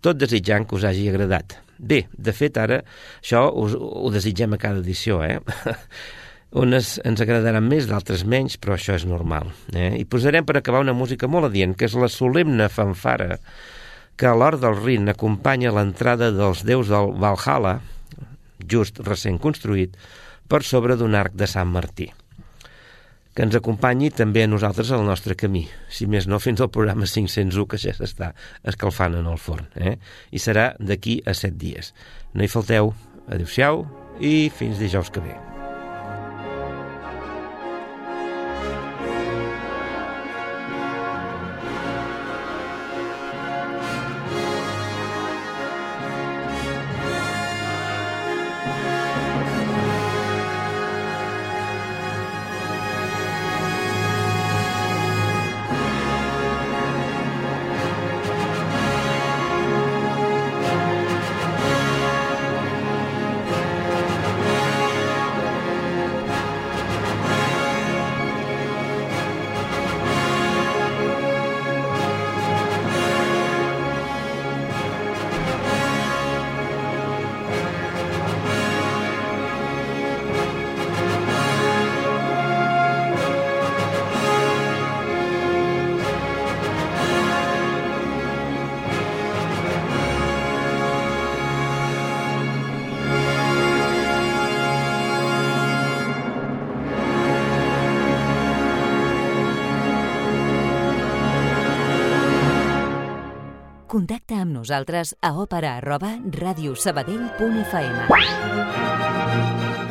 Tot desitjant que us hagi agradat. Bé, de fet, ara això us, ho desitgem a cada edició, eh? [LAUGHS] Unes ens agradaran més, d'altres menys, però això és normal. Eh? I posarem per acabar una música molt adient, que és la solemne fanfara que a l'hora del Rin acompanya l'entrada dels déus del Valhalla, just recent construït, per sobre d'un arc de Sant Martí que ens acompanyi també a nosaltres al nostre camí, si més no fins al programa 501 que ja s'està escalfant en el forn, eh? i serà d'aquí a set dies. No hi falteu, adeu-siau i fins dijous que ve. Nosaltres a òpera arroba radiosabadell.fm.